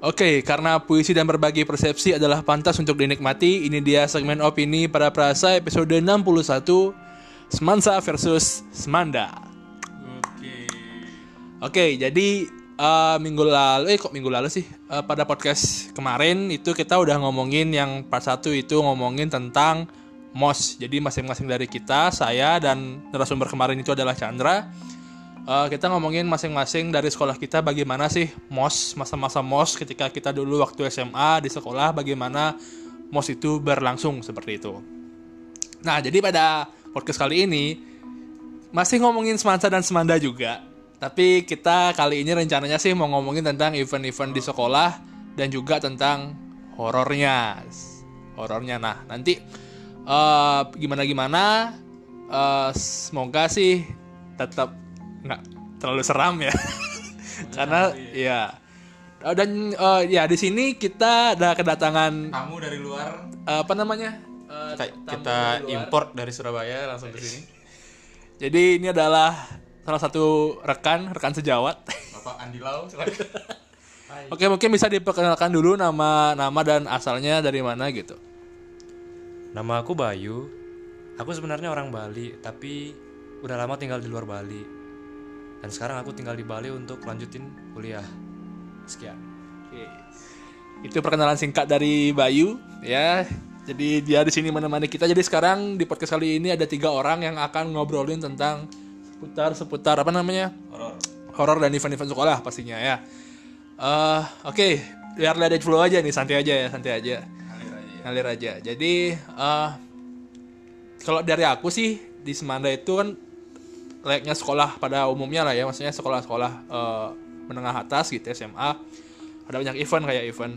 Oke, karena puisi dan berbagai persepsi adalah pantas untuk dinikmati, ini dia segmen opini pada perasa episode 61 Semansa versus Semanda. Oke. Oke, jadi eh, minggu lalu, eh kok minggu lalu sih? Eh, pada podcast kemarin itu kita udah ngomongin yang part satu itu ngomongin tentang MOS. Jadi masing-masing dari kita, saya dan narasumber kemarin itu adalah Chandra. Eh, kita ngomongin masing-masing dari sekolah kita bagaimana sih MOS, masa-masa MOS ketika kita dulu waktu SMA di sekolah bagaimana MOS itu berlangsung seperti itu. Nah, jadi pada podcast kali ini masih ngomongin Semansa dan Semanda juga. Tapi kita kali ini rencananya sih mau ngomongin tentang event-event di sekolah dan juga tentang horornya. Horornya. Nah, nanti eh, gimana-gimana eh, semoga sih tetap nggak terlalu seram ya. Karena ya dan eh, ya di sini kita ada kedatangan Tamu dari luar. eh, apa namanya? Eh, Kita, kita dari import dari Surabaya langsung ke sini. Jadi ini adalah salah satu rekan, rekan sejawat. Bapak Andi Lau, silakan. Oke, mungkin bisa diperkenalkan dulu nama nama dan asalnya dari mana gitu. Nama aku Bayu. Aku sebenarnya orang Bali, tapi udah lama tinggal di luar Bali. Dan sekarang aku tinggal di Bali untuk lanjutin kuliah. Sekian. Oke. Itu perkenalan singkat dari Bayu ya. Jadi dia di sini menemani kita. Jadi sekarang di podcast kali ini ada tiga orang yang akan ngobrolin tentang seputar seputar apa namanya Horor. horor dan event-event sekolah pastinya ya. Eh oke, biar lihat flow aja nih, santai aja ya, santai aja. Ngalir aja ya. ngalir aja. Jadi eh kalau dari aku sih di Semanda itu kan layaknya sekolah pada umumnya lah ya, maksudnya sekolah-sekolah eh, menengah atas gitu SMA. Ada banyak event kayak event.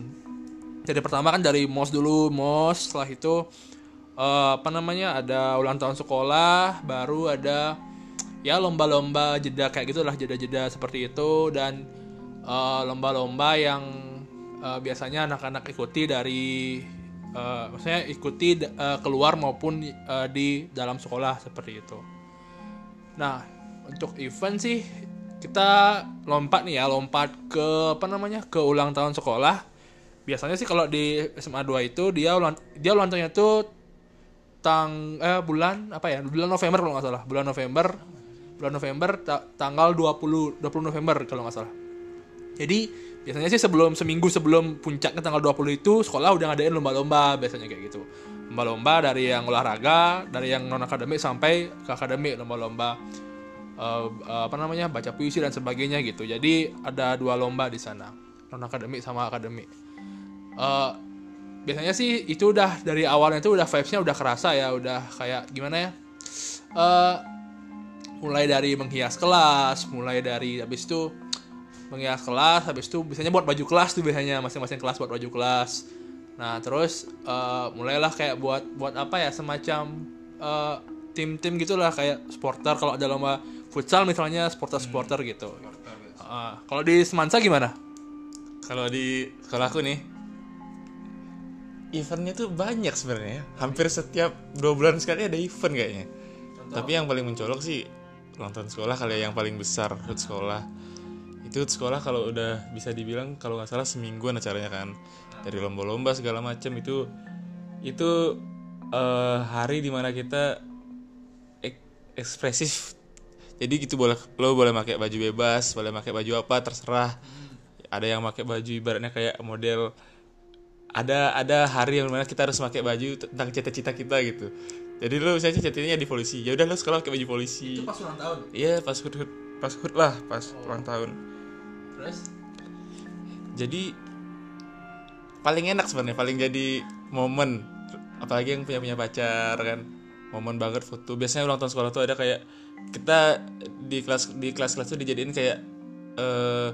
Jadi pertama kan dari MOS dulu, MOS setelah itu eh, apa namanya ada ulang tahun sekolah, baru ada ya lomba-lomba jeda kayak gitulah jeda-jeda seperti itu dan eh, lomba-lomba yang eh, biasanya anak-anak ikuti dari eh, maksudnya ikuti eh, keluar maupun eh, di dalam sekolah seperti itu. Nah, untuk event sih kita lompat nih ya, lompat ke apa namanya? ke ulang tahun sekolah. Biasanya sih kalau di SMA 2 itu dia ulang dia ulang tahunnya tuh tang eh bulan apa ya? Bulan November kalau nggak salah. Bulan November. Bulan November ta- tanggal 20 20 November kalau nggak salah. Jadi biasanya sih sebelum seminggu sebelum puncaknya tanggal 20 itu sekolah udah ngadain lomba-lomba biasanya kayak gitu. Lomba-lomba dari yang olahraga, dari yang non akademik sampai ke akademik lomba-lomba eh, apa namanya baca puisi dan sebagainya gitu. Jadi ada dua lomba di sana non akademik sama akademik. Eh, biasanya sih itu udah dari awalnya itu udah vibesnya udah kerasa ya, udah kayak gimana ya? Eh, mulai dari menghias kelas, mulai dari habis itu menghias kelas, habis itu biasanya buat baju kelas tuh biasanya masing-masing kelas buat baju kelas. Nah terus eh, mulailah kayak buat buat apa ya semacam eh, tim-tim gitulah kayak supporter kalau ada lomba futsal misalnya supporter-supporter gitu. Ah, kalau di Semansa gimana? Kalau di sekolahku nih, eventnya tuh banyak sebenarnya. Hampir setiap dua bulan sekali ada event kayaknya. Tapi yang paling mencolok sih ulang tahun sekolah kali ya yang paling besar HUT sekolah. Itu HUT sekolah kalau udah bisa dibilang kalau nggak salah semingguan acaranya kan. Dari lomba-lomba segala macam itu itu eh, hari di mana kita ek- ekspresif. Jadi gitu boleh lo boleh pakai baju bebas, boleh pakai baju apa terserah ada yang pakai baju ibaratnya kayak model ada ada hari yang mana kita harus pakai baju tentang cita-cita kita gitu jadi lo misalnya cita-citanya di polisi ya udah lo sekolah pakai baju polisi pas ulang tahun. iya pas hut hut pas hut lah pas ulang tahun Terus? jadi paling enak sebenarnya paling jadi momen. Apalagi yang punya punya pacar kan. Momen banget foto. Biasanya ulang tahun sekolah tuh ada kayak kita di kelas di kelas kelas tuh dijadiin kayak eh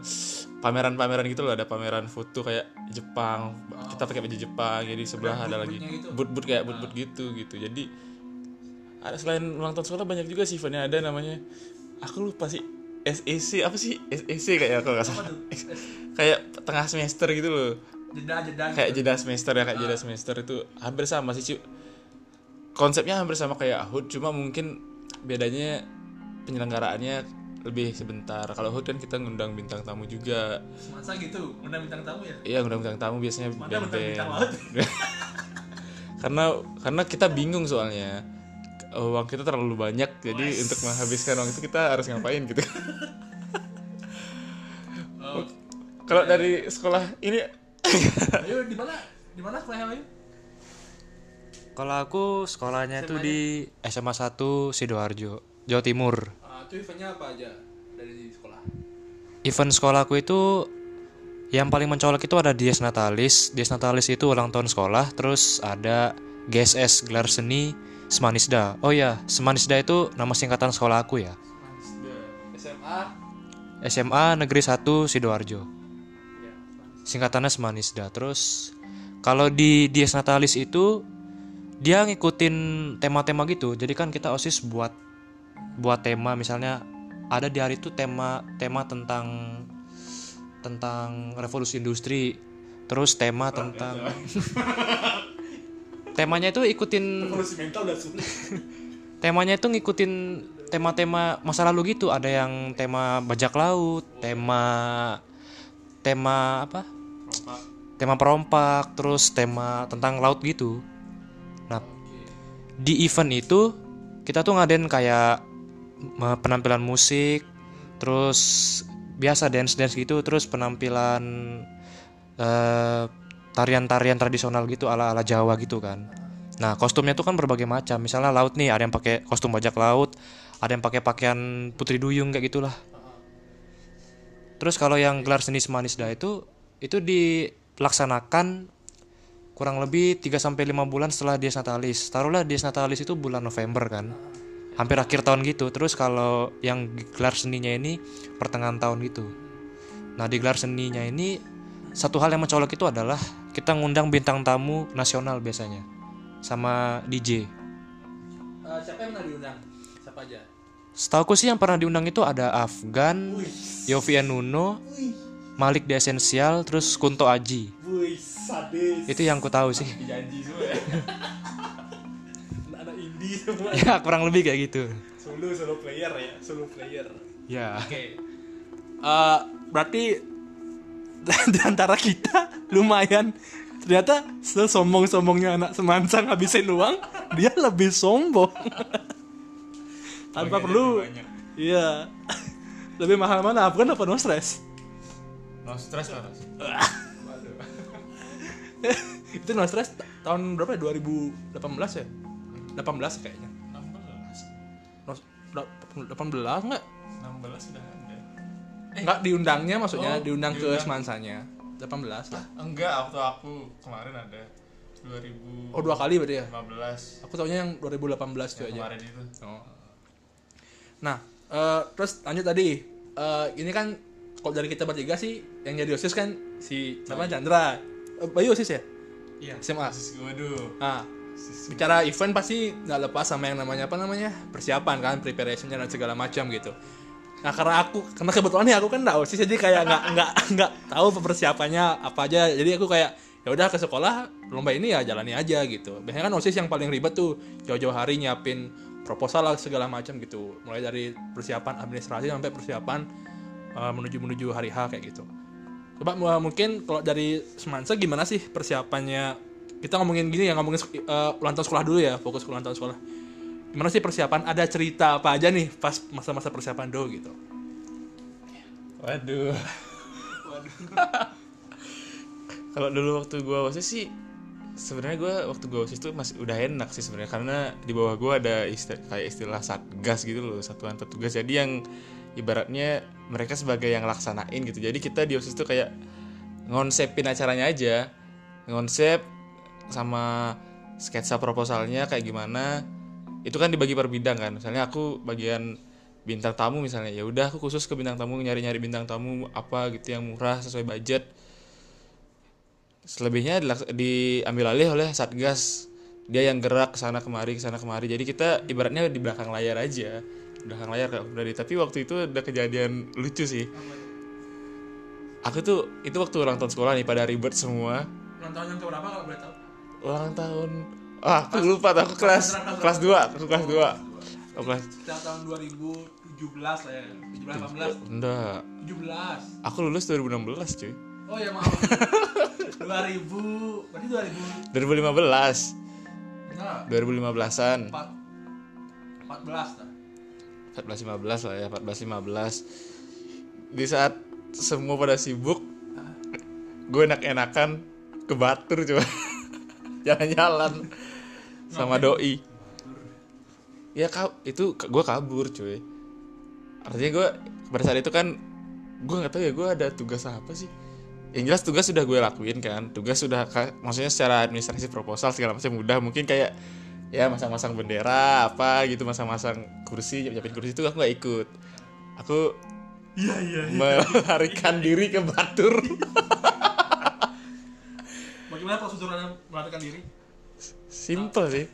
pameran-pameran gitu loh. Ada pameran foto kayak Jepang. Kita pakai baju Jepang jadi sebelah ada lagi gitu. boot-boot kayak boot-boot gitu gitu. Jadi ada selain ulang tahun sekolah banyak juga sih eventnya ada namanya. Aku lupa sih. SEC apa sih? SEC kayak kalau nggak salah. Kayak tengah semester gitu loh Jeda-jeda kayak jeda semester ya kayak jeda semester itu hampir sama sih konsepnya hampir sama kayak HUT cuma mungkin bedanya penyelenggaraannya lebih sebentar. Kalau HUT kan kita ngundang bintang tamu juga. Masa gitu, undang bintang tamu ya? iya ngundang bintang tamu biasanya Mana bintang- band-band. bintang laut? karena karena kita bingung soalnya. Uang kita terlalu banyak jadi untuk menghabiskan uang itu kita harus ngapain gitu. Oh, kalau dari sekolah ini ayo di mana? Di mana sekolahnya Ayu? Kalau aku sekolahnya itu di SMA 1 Sidoarjo, Jawa Timur. Ah, itu eventnya apa aja dari sekolah? Event sekolahku itu yang paling mencolok itu ada Dies Natalis. Dies Natalis itu ulang tahun sekolah, terus ada GSS gelar seni Semanisda. Oh ya, Semanisda itu nama singkatan sekolah aku ya. SMA SMA Negeri 1 Sidoarjo. Ya, Singkatannya Semanisda. Terus kalau di Dies Natalis itu dia ngikutin tema-tema gitu. Jadi kan kita OSIS buat buat tema misalnya ada di hari itu tema tema tentang tentang revolusi industri. Terus tema tentang temanya itu ikutin Revolusi mental udah sulit. temanya itu ngikutin tema-tema masa lalu gitu ada yang tema bajak laut tema tema apa tema perompak terus tema tentang laut gitu nah di event itu kita tuh ngadain kayak penampilan musik terus biasa dance dance gitu terus penampilan eh, tarian-tarian tradisional gitu ala ala Jawa gitu kan Nah, kostumnya tuh kan berbagai macam. Misalnya laut nih, ada yang pakai kostum bajak laut, ada yang pakai pakaian putri duyung kayak gitulah. Terus kalau yang gelar seni Semanisda itu itu dilaksanakan kurang lebih 3 sampai 5 bulan setelah Dies Natalis. Taruhlah Dies Natalis itu bulan November kan. Hampir akhir tahun gitu. Terus kalau yang gelar seninya ini pertengahan tahun gitu. Nah, di gelar seninya ini satu hal yang mencolok itu adalah kita ngundang bintang tamu nasional biasanya sama DJ. Eh, siapa yang pernah diundang? Siapa aja? Setauku sih yang pernah diundang itu ada Afgan, Yofi Nuno, Malik The Essential, terus Kunto Aji. Wih, sadis. Itu yang ku tahu sih. Janji semua ya. Anak indie semua. ya kurang lebih kayak gitu. Solo solo player ya, solo player. Ya. Oke. Eh, berarti di antara kita lumayan ternyata sesombong-sombongnya anak semansang habisin uang dia lebih sombong tanpa perlu iya lebih mahal mana Afgan apa no stress no stress lah. Itu no stress ta- tahun berapa ya? 2018 ya? 18 kayaknya. 16 no, da- 18 enggak 16 sudah ada. Enggak diundangnya maksudnya Oh, diundang, ke diundang. semansanya 18 lah. Enggak waktu aku kemarin ada. 2015 oh dua kali berarti ya? aku taunya yang 2018 itu yang aja. kemarin itu. Oh. Nah, eh, terus lanjut tadi. Eh, ini kan kalau dari kita bertiga sih yang jadi OSIS kan si siapa Chandra. Eh, Bayu OSIS ya? iya SMA. Sis- waduh Nah, bicara event pasti nggak lepas sama yang namanya apa namanya? persiapan kan, preparationnya dan segala macam gitu. Nah, karena aku karena kebetulan nih aku kan nggak OSIS jadi kayak nggak nggak nggak tahu persiapannya apa aja. Jadi aku kayak ya udah ke sekolah lomba ini ya jalani aja gitu. Biasanya kan OSIS yang paling ribet tuh jauh-jauh hari nyiapin proposal lah segala macam gitu. Mulai dari persiapan administrasi sampai persiapan uh, menuju menuju hari H kayak gitu. Coba uh, mungkin kalau dari Semansa gimana sih persiapannya? Kita ngomongin gini ya ngomongin uh, ulang tahun sekolah dulu ya, fokus ke ulang tahun sekolah. Gimana sih persiapan? Ada cerita apa aja nih pas masa-masa persiapan dulu gitu? waduh kalau dulu waktu gua osis sih sebenarnya gua waktu gua osis tuh masih udah enak sih sebenarnya karena di bawah gua ada istilah, kayak istilah satgas gitu loh satuan petugas jadi yang ibaratnya mereka sebagai yang laksanain gitu. Jadi kita di osis tuh kayak ngonsepin acaranya aja. Ngonsep sama sketsa proposalnya kayak gimana. Itu kan dibagi per bidang kan. Misalnya aku bagian bintang tamu misalnya ya udah aku khusus ke bintang tamu nyari-nyari bintang tamu apa gitu yang murah sesuai budget. Selebihnya diambil alih oleh satgas. Dia yang gerak ke sana kemari ke sana kemari. Jadi kita ibaratnya di belakang layar aja belakang layar kayak berarti tapi waktu itu ada kejadian lucu sih aku tuh itu waktu ulang tahun sekolah nih pada ribet semua Ulang tahun yang keberapa kalau boleh tahu? ulang tahun ah aku lupa tuh, aku kelas kelas 2 aku kelas 2 apa Kita tahun 2017 lah ya. 17 18 enggak 17. aku lulus 2016 cuy Oh ya maaf. 2000 berarti 2000 2015 enggak 2015an 4 14 dah. 14 15 lah ya 14 15 di saat semua pada sibuk gue enak-enakan ke Batur coba. Jalan-jalan sama doi. Ya ka itu gue kabur cuy. Artinya gue pada saat itu kan gue nggak tahu ya gue ada tugas apa sih? Yang jelas tugas sudah gue lakuin kan tugas sudah maksudnya secara administrasi proposal segala macam mudah mungkin kayak ya masang-masang bendera apa gitu masang-masang kursi nyiapin kursi itu aku nggak ikut. Aku Iya iya. melarikan diri ke Batur. Bagaimana prosedur Anda melarikan diri? simple sih.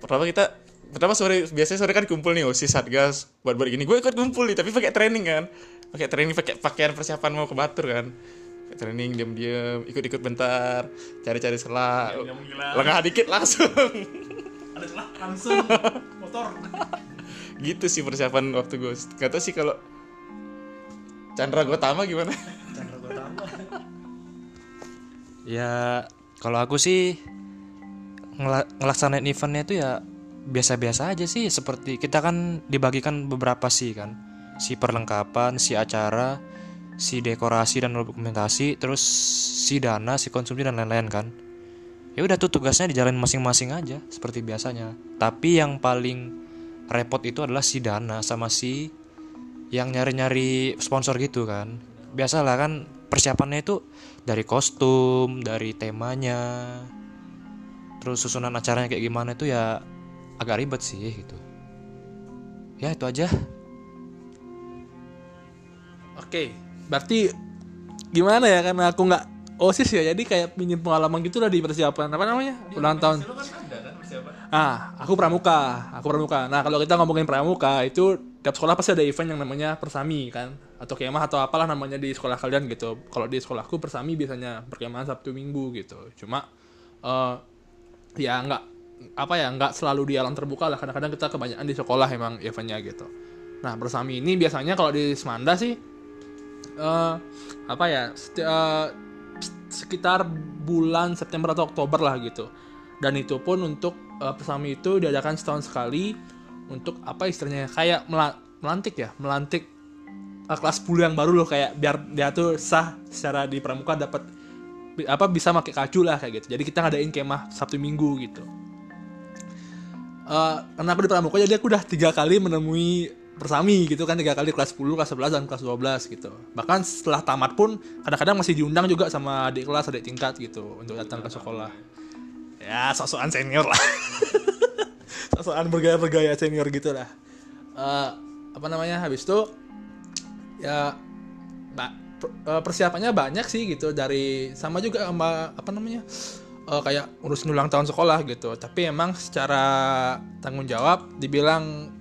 Pertama kita pertama sore biasanya sore kan kumpul nih osis satgas buat buat gini. Gue ikut kumpul nih tapi pakai training kan. Pakai training pakai pakaian persiapan mau ke Batur kan training diam-diam ikut-ikut bentar cari-cari gila. lengah dikit langsung. Ada celah langsung motor. gitu sih persiapan waktu gue gak tau sih kalau Chandra Gotama gimana. Ya kalau aku sih ngela- ngelaksanain eventnya itu ya biasa-biasa aja sih. Seperti kita kan dibagikan beberapa sih kan. Si perlengkapan si acara si dekorasi dan dokumentasi terus si dana si konsumsi dan lain-lain kan? Ya udah tuh tugasnya dijalanin masing-masing aja seperti biasanya. Tapi yang paling repot itu adalah si dana sama si yang nyari-nyari sponsor gitu kan? Biasalah kan persiapannya itu dari kostum dari temanya terus susunan acaranya kayak gimana itu ya agak ribet sih gitu. Ya itu aja. Oke, berarti gimana ya karena aku nggak osis ya, jadi kayak pinjam pengalaman gitu lah di persiapan apa namanya ulang tahun. Ah, aku pramuka, aku pramuka. Nah kalau kita ngomongin pramuka itu tiap sekolah pasti ada event yang namanya persami kan, atau kemah atau apalah namanya di sekolah kalian gitu. Kalau di sekolahku persami biasanya perkemahan Sabtu Minggu gitu. Cuma eh ya nggak apa ya nggak selalu di alam terbuka lah. Kadang-kadang kita kebanyakan di sekolah emang eventnya gitu. Nah persami ini biasanya kalau di Semanda sih eh apa ya eh, sekitar bulan September atau Oktober lah gitu. Dan itu pun untuk eh, persami itu diadakan setahun sekali untuk apa istilahnya kayak mela- melantik ya melantik eh, kelas 10 yang baru loh kayak biar dia tuh sah secara di pramuka dapat apa bisa pakai kacu lah kayak gitu. Jadi kita ngadain kemah Sabtu Minggu gitu. Karena aku di pramuka? Jadi aku udah tiga kali menemui persami gitu kan tiga kali kelas 10, kelas 11 dan kelas 12 gitu. Bahkan setelah tamat pun kadang-kadang masih diundang juga sama adik kelas, adik tingkat gitu untuk datang ke sekolah. Ya, sosokan senior lah. sosokan bergaya-bergaya senior gitu lah. Eh, apa namanya? Habis itu ya eh, persiapannya banyak sih gitu dari sama juga sama apa namanya? eh, kayak urusin ulang tahun sekolah gitu. Tapi emang secara tanggung jawab dibilang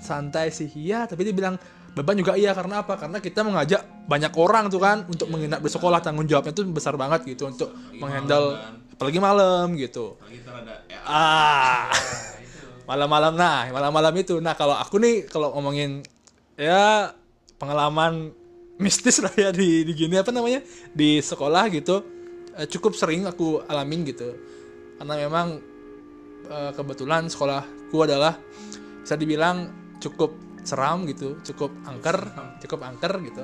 santai sih iya. Tapi dia bilang beban juga iya karena apa? Karena kita mengajak banyak orang tuh kan untuk menginap di sekolah. Tanggung jawabnya tuh besar banget gitu untuk menghandle apalagi malam gitu. Ah. Malam-malam nah malam-malam itu. Nah kalau aku nih kalau ngomongin ya pengalaman mistis lah ya di, di gini apa namanya di sekolah gitu eh, cukup sering aku alamin gitu. Karena memang eh, kebetulan sekolahku adalah bisa dibilang cukup seram gitu cukup angker cukup angker gitu.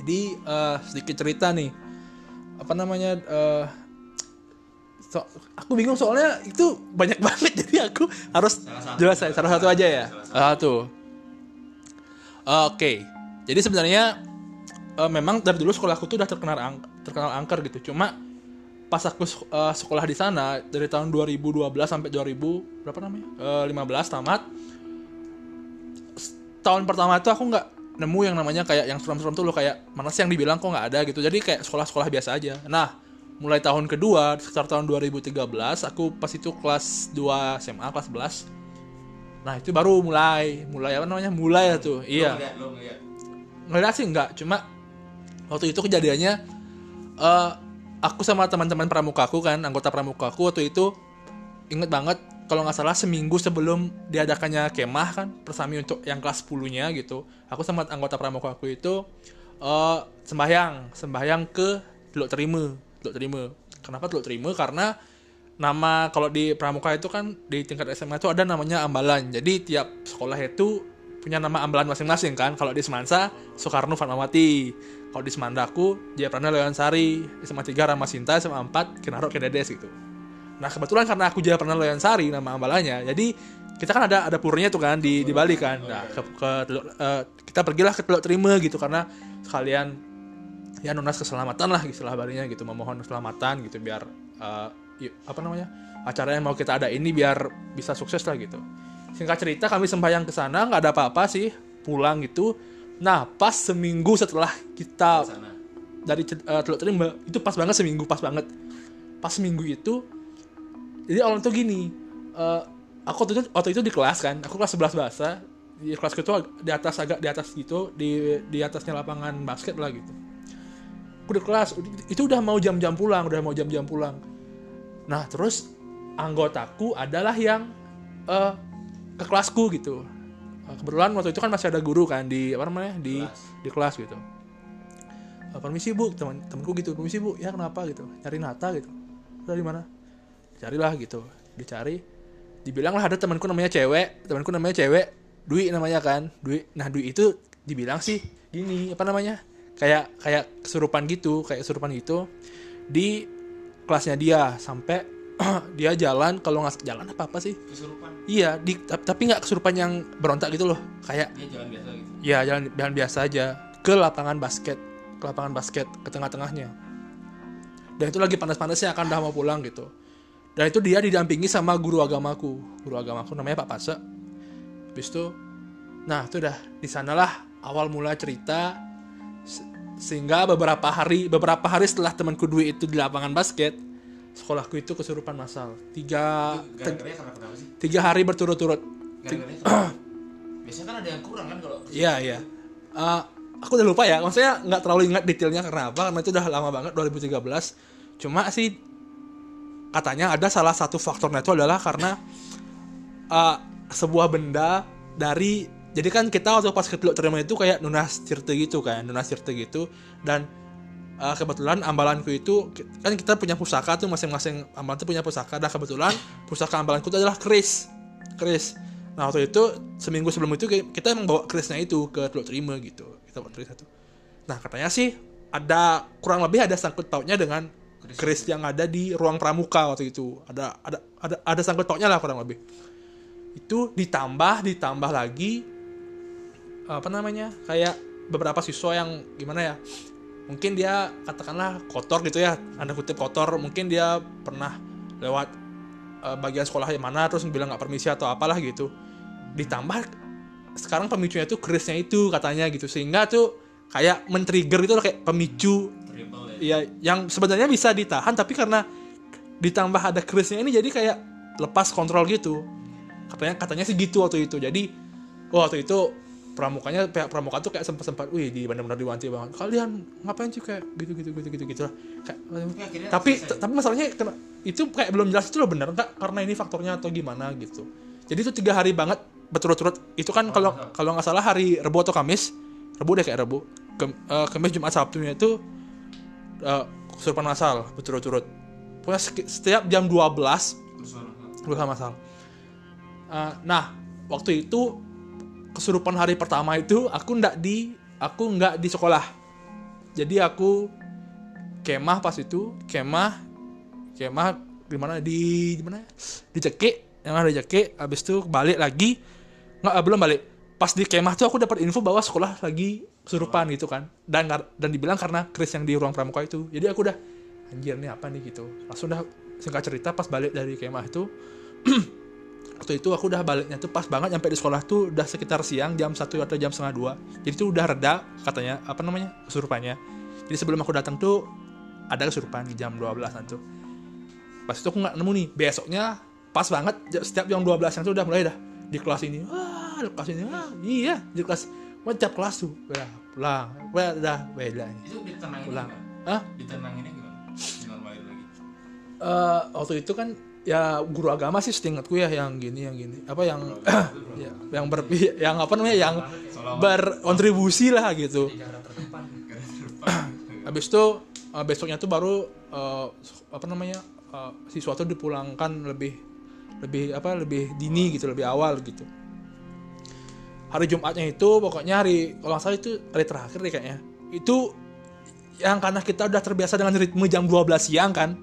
Jadi eh, sedikit cerita nih. Apa namanya eh, so- aku bingung soalnya itu banyak banget jadi aku harus jelasin salah satu aja ya? Salah satu. Oke. Jadi sebenarnya eh, memang dari dulu sekolahku tuh udah terkenal ang- terkenal angker gitu. Cuma pas aku eh, sekolah di sana dari tahun 2012 sampai 2000 berapa namanya? Eh, 15 tamat tahun pertama itu aku nggak nemu yang namanya kayak yang serem-serem tuh loh kayak mana sih yang dibilang kok nggak ada gitu. Jadi kayak sekolah-sekolah biasa aja. Nah mulai tahun kedua sekitar tahun 2013 aku pas itu kelas 2 SMA kelas 11 nah itu baru mulai mulai apa namanya? Mulai lah tuh iya. Ngeliat sih enggak cuma waktu itu kejadiannya eh aku sama teman-teman pramukaku kan anggota pramukaku waktu itu inget banget kalau nggak salah seminggu sebelum diadakannya kemah kan persami untuk yang kelas 10 nya gitu aku sama anggota pramuka aku itu eh sembahyang sembahyang ke teluk terima teluk terima kenapa teluk terima karena nama kalau di pramuka itu kan di tingkat SMA itu ada namanya ambalan. Jadi tiap sekolah itu punya nama ambalan masing-masing kan. Kalau di Semansa Soekarno Fatmawati. Kalau di Semandaku Jayapradana Leon Sari SMA 3 Ramasinta. SMA 4 Kinarok Kededes gitu Nah kebetulan karena aku juga pernah Loyan Sari nama ambalannya, jadi kita kan ada ada purnya tuh kan di di Bali kan. Nah ke, ke Teluk- eh, kita pergilah ke Teluk Terima gitu karena sekalian ya nunas keselamatan lah istilah Balinya gitu memohon keselamatan gitu biar eh, y- apa namanya acara yang mau kita ada ini biar bisa sukses lah gitu. Singkat cerita kami sembahyang ke sana nggak ada apa-apa sih pulang gitu. Nah pas seminggu setelah kita dari eh, Teluk Terima itu pas banget seminggu pas banget pas seminggu itu jadi awalnya tuh gini eh, aku waktu itu waktu itu di kelas kan aku kelas 11 bahasa di kelas itu di atas agak di atas gitu di di atasnya lapangan basket lah gitu. Aku di kelas itu udah mau jam-jam pulang udah mau jam-jam pulang. Nah terus anggotaku adalah yang eh, ke kelasku gitu. Eh, kebetulan waktu itu kan masih ada guru kan di apa namanya di di kelas gitu. Permisi bu teman temanku gitu permisi bu ya kenapa? gitu nyari nata gitu. Dari mana carilah gitu. Dicari. Dibilang lah ada temanku namanya cewek. Temanku namanya cewek. Dwi namanya kan. Dwi nah Dwi itu dibilang sih gini apa namanya? Kayak kayak kesurupan gitu kayak kesurupan gitu. Di kelasnya dia sampai dia jalan kalau nggak jalan apa apa sih? Kesurupan. Iya di tap- tapi nggak kesurupan yang berontak gitu loh. Kayak dia jalan biasa gitu. Ya jalan jalan biasa aja. Ke lapangan basket. Ke lapangan basket ke tengah-tengahnya. Dan itu lagi panas-panasnya akan udah mau pulang gitu dan itu dia didampingi sama guru agamaku guru agamaku namanya Pak Pase habis itu nah itu udah di sanalah awal mula cerita Se- sehingga beberapa hari beberapa hari setelah temanku Dwi itu di lapangan basket sekolahku itu kesurupan masal tiga karena kenapa sih tiga hari berturut-turut kenapa? biasanya kan ada yang kurang kan kalau Iya iya. Eh, aku udah lupa ya. Maksudnya nggak terlalu ingat detailnya karena apa? Karena itu udah lama banget 2013. Cuma sih katanya ada salah satu faktornya itu adalah karena eh, sebuah benda dari jadi kan kita waktu pas ke Teluk Terima itu kayak nunas tirte gitu kan, nunas tirte gitu. Dan eh, kebetulan ambalanku itu kan kita punya pusaka tuh masing-masing ambalan tuh punya pusaka. Dan kebetulan pusaka ambalanku itu adalah keris keris. Nah waktu itu seminggu sebelum itu kita emang bawa kerisnya itu ke Teluk Terima gitu kita bawa keris satu. Nah katanya sih ada kurang lebih ada sangkut pautnya dengan keris yang ada di ruang pramuka waktu itu. Ada ada ada ada sangkut pautnya lah kurang lebih. Itu ditambah ditambah lagi apa namanya kayak beberapa siswa yang gimana ya mungkin dia katakanlah kotor gitu ya anda kutip kotor. Mungkin dia pernah lewat eh, bagian sekolah yang mana terus bilang nggak permisi atau apalah gitu. Ditambah sekarang pemicunya itu kerisnya itu katanya gitu. Sehingga tuh kayak men-trigger itu kayak pemicu ya ya yang sebenarnya bisa ditahan tapi karena ditambah ada kerisnya ini jadi kayak lepas kontrol gitu. Katanya katanya sih gitu waktu itu. Jadi oh, waktu itu pramukanya pihak pramuka tuh kayak sempat sempat wih di benar-benar diwanti banget. Kalian ngapain sih? Kayak gitu gitu gitu gitu gitu lah. Kayak akhirnya tapi tapi masalahnya kena- itu kayak belum jelas itu loh bener nggak karena ini faktornya atau gimana gitu. Jadi itu tiga hari banget berturut-turut. Itu kan kalau kalau nggak salah hari Rebu atau Kamis Rebu deh kayak Rebu Kem- eh, Kamis Jumat Sabtunya itu eh, kesurupan masal berturut-turut. Pokoknya setiap jam 12 berusaha masal. Eh, nah waktu itu kesurupan hari pertama itu aku ndak di aku nggak di sekolah. Jadi aku kemah pas itu kemah kemah di mana di di mana ya? di cekik yang ada cekik. Habis itu balik lagi nggak belum balik pas di kemah tuh aku dapat info bahwa sekolah lagi kesurupan gitu kan. Dan dan dibilang karena Chris yang di ruang pramuka itu. Jadi aku udah anjir nih apa nih? gitu. Langsung udah singkat cerita pas balik dari kemah itu waktu itu aku udah baliknya tuh pas banget nyampe di sekolah tuh udah sekitar siang jam 1 atau jam setengah dua. Jadi tuh udah reda katanya apa namanya kesurupannya. Jadi sebelum aku datang tuh ada kesurupan di jam 12 tuh. Pas itu aku nggak nemu nih besoknya pas banget setiap jam 12 yang tuh udah mulai dah di kelas ini. Wah di kelas ini. Wah iya di kelas. Tiap kelas tuh. Udah pulang. Udah beda itu ditenangin pulang? Hah? ditenanginnya gimana normalin lagi. Eh, waktu itu kan ya guru agama sih setingkatku ya yang gini yang gini. Apa yang ya, yang ber yang apa namanya yang berkontribusi lah gitu. Habis itu eh, besoknya tuh baru eh, apa namanya eh, siswa tuh dipulangkan lebih lebih apa lebih dini gitu lebih awal gitu hari Jumatnya itu pokoknya hari kalau nggak itu hari terakhir deh kayaknya. Itu yang karena kita udah terbiasa dengan ritme jam 12 siang kan.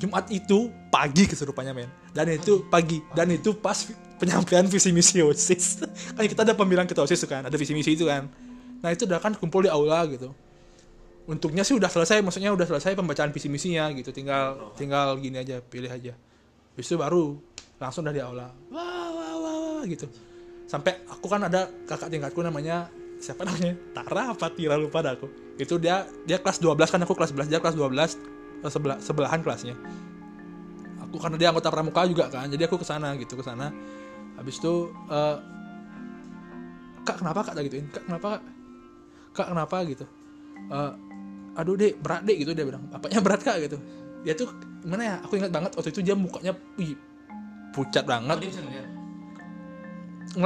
Jumat itu pagi kesurupannya men. Dan itu pagi. Dan itu pas penyampaian visi misi osis. Kan kita ada pemilihan ketua osis kan ada visi misi itu kan. Nah itu udah kan kumpul di aula gitu. Untuknya sih udah selesai maksudnya udah selesai pembacaan visi misinya gitu. Tinggal tinggal gini aja pilih aja. Habis itu baru langsung udah di aula. Wah wah wah, wah gitu sampai aku kan ada kakak tingkatku namanya siapa namanya? Tara apa Tira? Lupa dah aku. Itu dia dia kelas 12 kan aku kelas 11 dia kelas 12 eh, sebelah sebelahan kelasnya. Aku karena dia anggota pramuka juga kan jadi aku ke sana gitu ke sana habis itu eh, kak kenapa kak? gituin. Kak kenapa kak? Kak kenapa? gitu. Eh, aduh dek berat dek gitu dia bilang. Apanya berat kak gitu. Dia tuh gimana ya aku ingat banget waktu itu dia mukanya wih, pucat banget. Nggak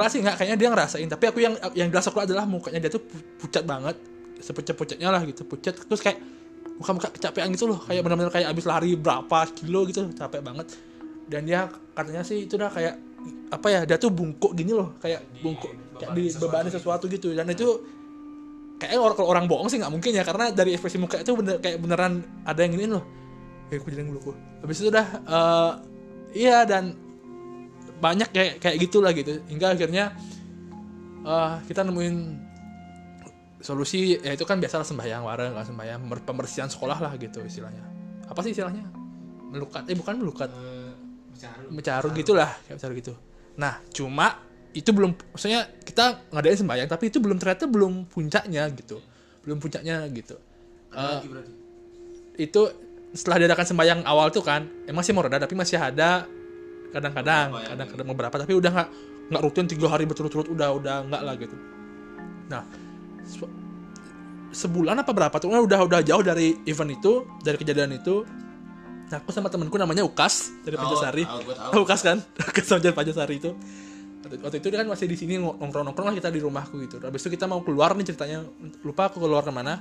sih nggak kayaknya dia ngerasain. Tapi aku yang yang jelas aku adalah mukanya dia tuh pu- pucat banget. Sepucat pucatnya lah gitu pucat. Terus kayak muka muka kecapean gitu loh. Kayak benar-benar kayak abis lari berapa kilo gitu capek banget. Dan dia katanya sih itu udah kayak apa ya dia tuh bungkuk gini loh. Kayak bungkuk kayak dibebani sesuatu. gitu. Dan itu kayak orang kalau orang bohong sih nggak mungkin ya. Karena dari ekspresi muka itu bener kayak beneran ada yang giniin loh. Kayak aku jadi buluku habis itu udah eh, iya dan banyak kayak kayak gitulah gitu. Hingga akhirnya eh, kita nemuin solusi ya itu kan biasa sembahyang bareng kan sembahyang pembersihan sekolah lah gitu istilahnya. Apa sih istilahnya? Melukat eh bukan melukat. Mencaru gitulah kayak mencaru gitu. Nah cuma itu belum maksudnya kita ngadain sembahyang tapi itu belum ternyata belum puncaknya gitu. Belum puncaknya gitu. Eh, itu setelah diadakan sembahyang awal tuh kan emang sih mau reda tapi masih ada kadang-kadang kadang-kadang beberapa tapi udah nggak nggak rutin tiga hari berturut-turut udah udah nggak lah gitu. Nah se- sebulan apa berapa tuh? Udah udah jauh dari event itu dari kejadian itu. Nah, aku sama temenku namanya Ukas dari Pajasari. tahu, gua tahu. Tahu Ukas kan? Ukas sama Pajasari itu. Waktu, waktu itu dia kan masih di sini nongkrong-nongkrong lah kita di rumahku gitu. Habis itu kita mau keluar nih ceritanya. Lupa aku keluar ke mana.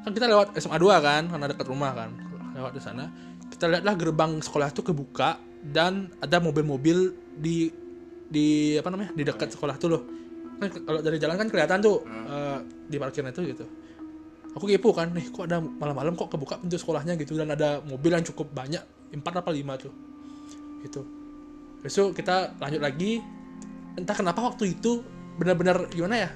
Kan kita lewat SMA 2 kan karena dekat rumah kan. Lewat di sana. Kita lihatlah gerbang sekolah itu kebuka dan ada mobil-mobil di di apa namanya di dekat sekolah tuh loh. Kan kalau dari jalan kan kelihatan tuh eh, di parkirnya tuh gitu. Aku kepo kan nih kok ada malam-malam kok kebuka pintu sekolahnya gitu dan ada mobil yang cukup banyak empat apa lima tuh. Gitu. Besok kita lanjut lagi. Entah kenapa waktu itu benar-benar gimana ya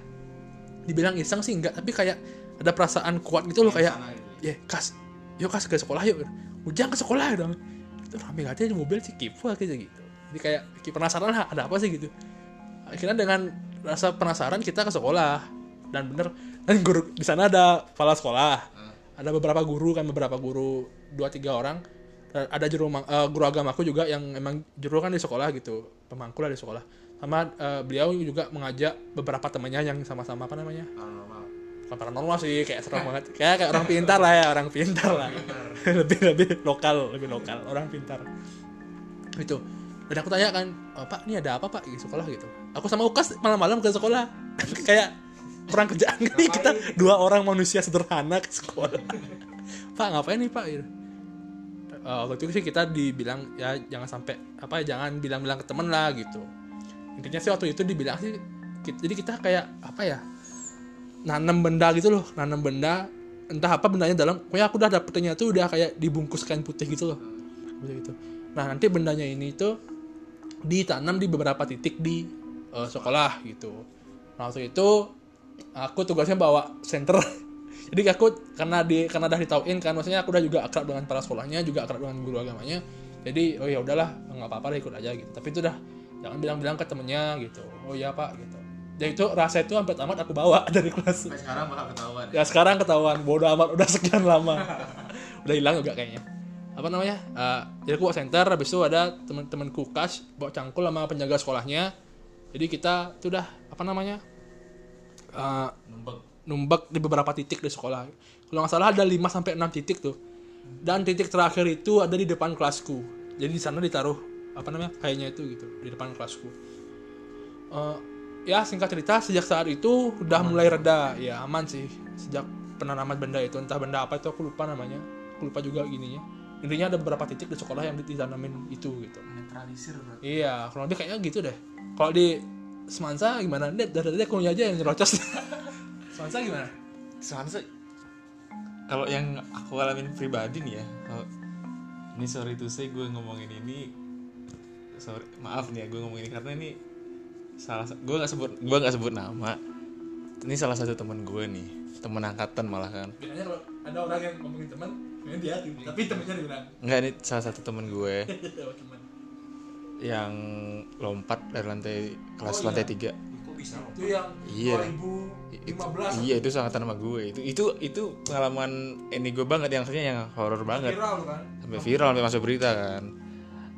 dibilang iseng sih enggak tapi kayak ada perasaan kuat gitu loh kayak ya. Kas yuk kas ke sekolah yuk. Ujang ke sekolah dong itu rame aja di mobil sih kipu aja gitu. Jadi kayak penasaran lah ada apa sih? gitu. Akhirnya dengan rasa penasaran kita ke sekolah. Dan bener dan guru di sana ada kepala sekolah. Ada beberapa guru kan beberapa guru dua tiga orang. Dan ada juru eh, guru agamaku juga yang emang juru kan di sekolah gitu pemangku lah di sekolah. Sama eh, beliau juga mengajak beberapa temannya yang sama-sama apa namanya bukan paranormal sih kayak serem banget. Kayak kayak orang pintar lah ya orang pintar lah. Lebih lebih lokal lebih lokal. Orang pintar. Itu dan aku tanya kan "Oh, pak ini ada apa pak di sekolah? Gitu. Aku sama Ukas malam-malam ke sekolah. Kayak kurang kerjaan nih kita dua orang manusia sederhana ke sekolah. Pak ngapain nih pak? Gitu. Eh, waktu itu sih kita dibilang ya jangan sampai apa ya jangan bilang-bilang ke temen lah gitu. Intinya sih waktu itu dibilang sih jadi kita kayak apa ya nanam benda gitu loh nanam benda entah apa bendanya dalam pokoknya aku udah dapetnya tuh udah kayak dibungkus kain putih gitu loh. Gitu nah nanti bendanya ini tuh ditanam di beberapa titik di eh, sekolah gitu. Nah waktu itu aku tugasnya bawa center jadi aku karena di karena udah ditauin kan maksudnya aku udah juga akrab dengan para sekolahnya juga akrab dengan guru agamanya. Jadi oh ya udahlah nggak apa-apa ikut aja gitu. Tapi itu udah jangan bilang-bilang ke temennya gitu. Oh iya pak gitu dan itu rasa itu sampai tamat aku bawa dari kelas. Sampai sekarang bakal ketahuan. ya sekarang ketahuan. Bodoh amat udah sekian lama. Udah hilang juga kayaknya. Apa namanya? Eh, jadi aku bawa center habis itu ada teman-teman kukas bawa cangkul sama penjaga sekolahnya. Jadi kita tuh udah apa namanya? Eh, numbek. di beberapa titik di sekolah. Kalau nggak salah ada 5 sampai enam titik tuh. Dan titik terakhir itu ada di depan kelasku. Jadi di sana ditaruh apa namanya kayaknya itu gitu di depan kelasku. Eh, ya singkat cerita sejak saat itu udah mulai reda. Ya aman sih. Sejak penanaman benda itu entah benda apa itu aku lupa namanya. Aku lupa juga gininya intinya ada beberapa titik di sekolah yang ditanamin itu gitu. Netralisir berarti. iya kurang lebih kayaknya gitu deh. Kalau di Semansa gimana? Net dari tadi akunya aja yang nyerocos. Semansa gimana? Sih, kalau yang aku alamin pribadi nih ya, kalau ini sorry to say gue ngomongin ini, sorry maaf nih ya gue ngomongin ini karena ini salah gue nggak sebut gue nggak sebut nama. Ini salah satu teman gue nih, teman angkatan malah kan. biasanya kalau ada orang yang ngomongin teman ini dia tapi temennya dibilang Enggak ini salah satu teman gue yang lompat dari lantai kelas Oh, iya. lantai tiga. Kok bisa loh? itu yang Iya. 2015 Iya itu sangat nama gue. Itu itu itu pengalaman ini gue banget yang artinya yang horor banget. viral kan sampai viral sampai masuk berita kan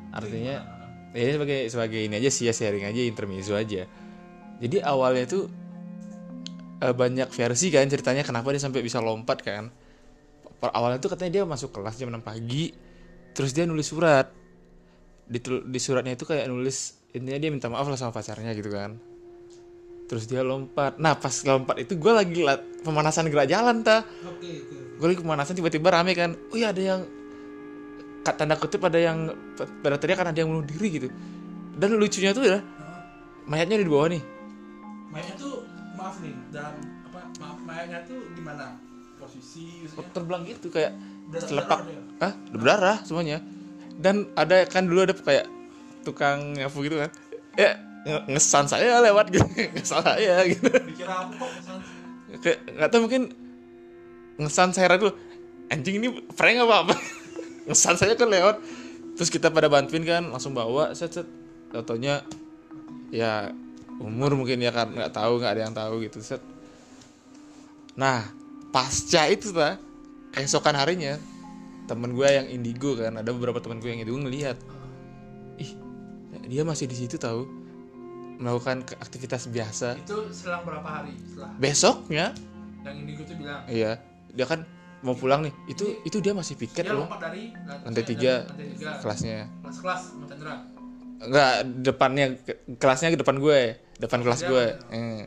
artinya ya ini sebagai sebagai ini aja sih ya sharing aja intermezzo aja. Jadi awalnya tuh eh, banyak versi kan ceritanya kenapa dia sampai bisa lompat kan. Per- awalnya tuh katanya dia masuk kelas jam 6 pagi terus dia nulis surat. Di, di suratnya itu kayak nulis intinya dia minta maaf lah sama pacarnya gitu kan. Terus dia lompat. Nah pas lompat itu gue lagi lat- pemanasan gerak jalan ta. Gue lagi pemanasan tiba-tiba rame kan. Oh iya ada yang tanda kutip ada yang pada teriak kan ada yang bunuh diri gitu. Dan lucunya tuh ya mayatnya ada di bawah nih. Mayatnya tuh maaf nih dalam apa maaf mayatnya tuh gimana posisi maksudnya? Terbang gitu kayak selepak. darah ada ah berdarah semuanya. Dan ada kan dulu ada kayak tukang nyapu gitu kan. Ya nge- ngesan saya lewat gitu ngesan saya gitu. Dikira apa misalnya kayak nggak tahu mungkin ngesan saya dulu. Anjing ini prank apa apa ngesan saya kan lewat terus kita pada bantuin kan langsung bawa set set. Taunya ya umur mungkin ya kan nggak tahu nggak ada yang tahu gitu set. Nah pasca itu ta keesokan harinya temen gue yang indigo kan ada beberapa temen gue yang indigo ngelihat ih dia masih di situ tahu melakukan ke- aktivitas biasa. Itu selang berapa hari setelah? Besoknya yang indigo tuh bilang? Iya, dia kan mau pulang nih. Itu itu dia masih piket dia loh dari Lantai tiga. lantai tiga kelasnya. kelas kelas Enggak, depannya ke- kelasnya ke depan gue, depan kelas gue. mana? Eh,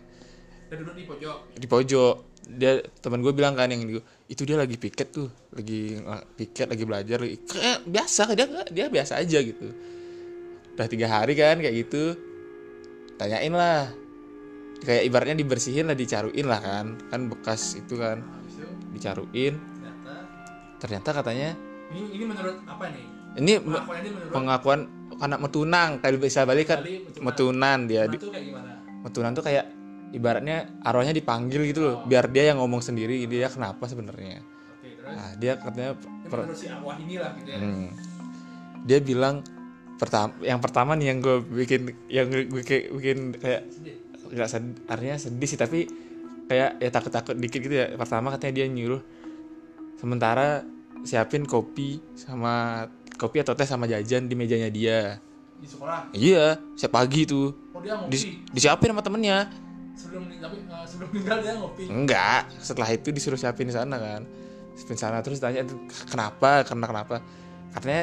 dia duduk di pojok di pojok. Dia teman gue bilang kan yang itu, itu dia lagi piket tuh, lagi piket, lagi belajar, lagi kayak biasa dia dia biasa aja gitu. Udah tiga hari kan kayak gitu. Tanyain lah. Kayak ibaratnya dibersihin lah, dicaruin lah kan. Kan bekas itu kan, dicaruin. ternyata Ternyata katanya ini ini menurut apa nih? Ini pengakuan ini menurut pengakuan anak metunang kalau bisa balik kan? Metunan. metunan dia Di- tuh kayak gimana? Metunan tuh kayak ibaratnya arwahnya dipanggil gitu loh biar dia yang ngomong sendiri dia kenapa sebenarnya? Nah dia katanya ini per- menurut si arwah inilah gitu ya. Hmm, dia bilang pertama yang pertama nih yang gue bikin yang gue bikin, bikin kayak nggak sedih artinya sedih sih tapi kayak ya takut takut dikit gitu ya pertama katanya dia nyuruh sementara siapin kopi sama kopi atau teh sama jajan di mejanya dia di sekolah Iya, siap pagi tuh. oh dia ngopi Dis- disiapin sama temennya. sebelum tapi eh, sebelum meninggal dia ngopi Enggak, setelah itu disuruh siapin di sana kan. Siapin sana terus tanya kenapa? Karena kenapa? Katanya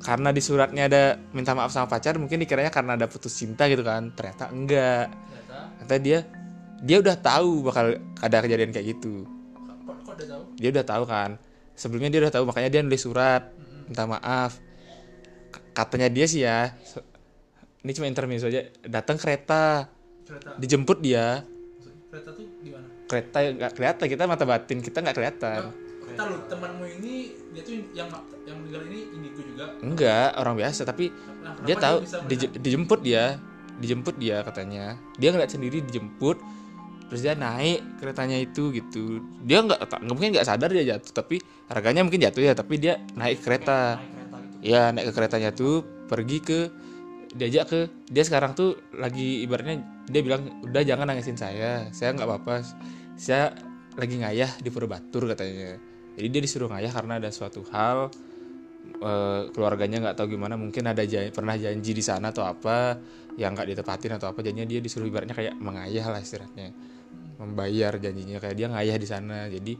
karena di suratnya ada minta maaf sama pacar, mungkin dikiranya karena ada putus cinta gitu kan. Ternyata enggak. ternyata Ternyata dia dia udah tahu bakal ada kejadian kayak gitu. kok kok udah tahu Dia udah tahu kan. Sebelumnya dia udah tahu makanya dia nulis surat minta maaf. Katanya dia sih ya. Ini cuma intermezzo aja. Datang kereta, kereta dijemput dia kereta tuh di mana kereta nggak kelihatan kita mata batin kita nggak kelihatan Ntar lu temanmu ini dia tuh yang yang meninggal ini indigo juga enggak orang biasa tapi Nah, dia tahu dije- dijemput dia dijemput dia katanya dia ngeliat sendiri dijemput terus dia naik keretanya itu gitu. Dia nggak mungkin nggak sadar dia jatuh tapi harganya mungkin jatuh ya tapi dia naik kereta. Naik kereta gitu. Ya naik ke keretanya tuh pergi ke diajak ke dia sekarang tuh lagi ibaratnya dia bilang udah jangan nangisin saya saya nggak apa-apa saya lagi ngayah di Purbatur katanya. Jadi dia disuruh ngayah karena ada suatu hal eh, keluarganya nggak tahu gimana mungkin ada janji, pernah janji di sana atau apa yang nggak ditepatin atau apa jadinya dia disuruh ibaratnya kayak mengayah lah istilahnya membayar janjinya kayak dia ngayah di sana. Jadi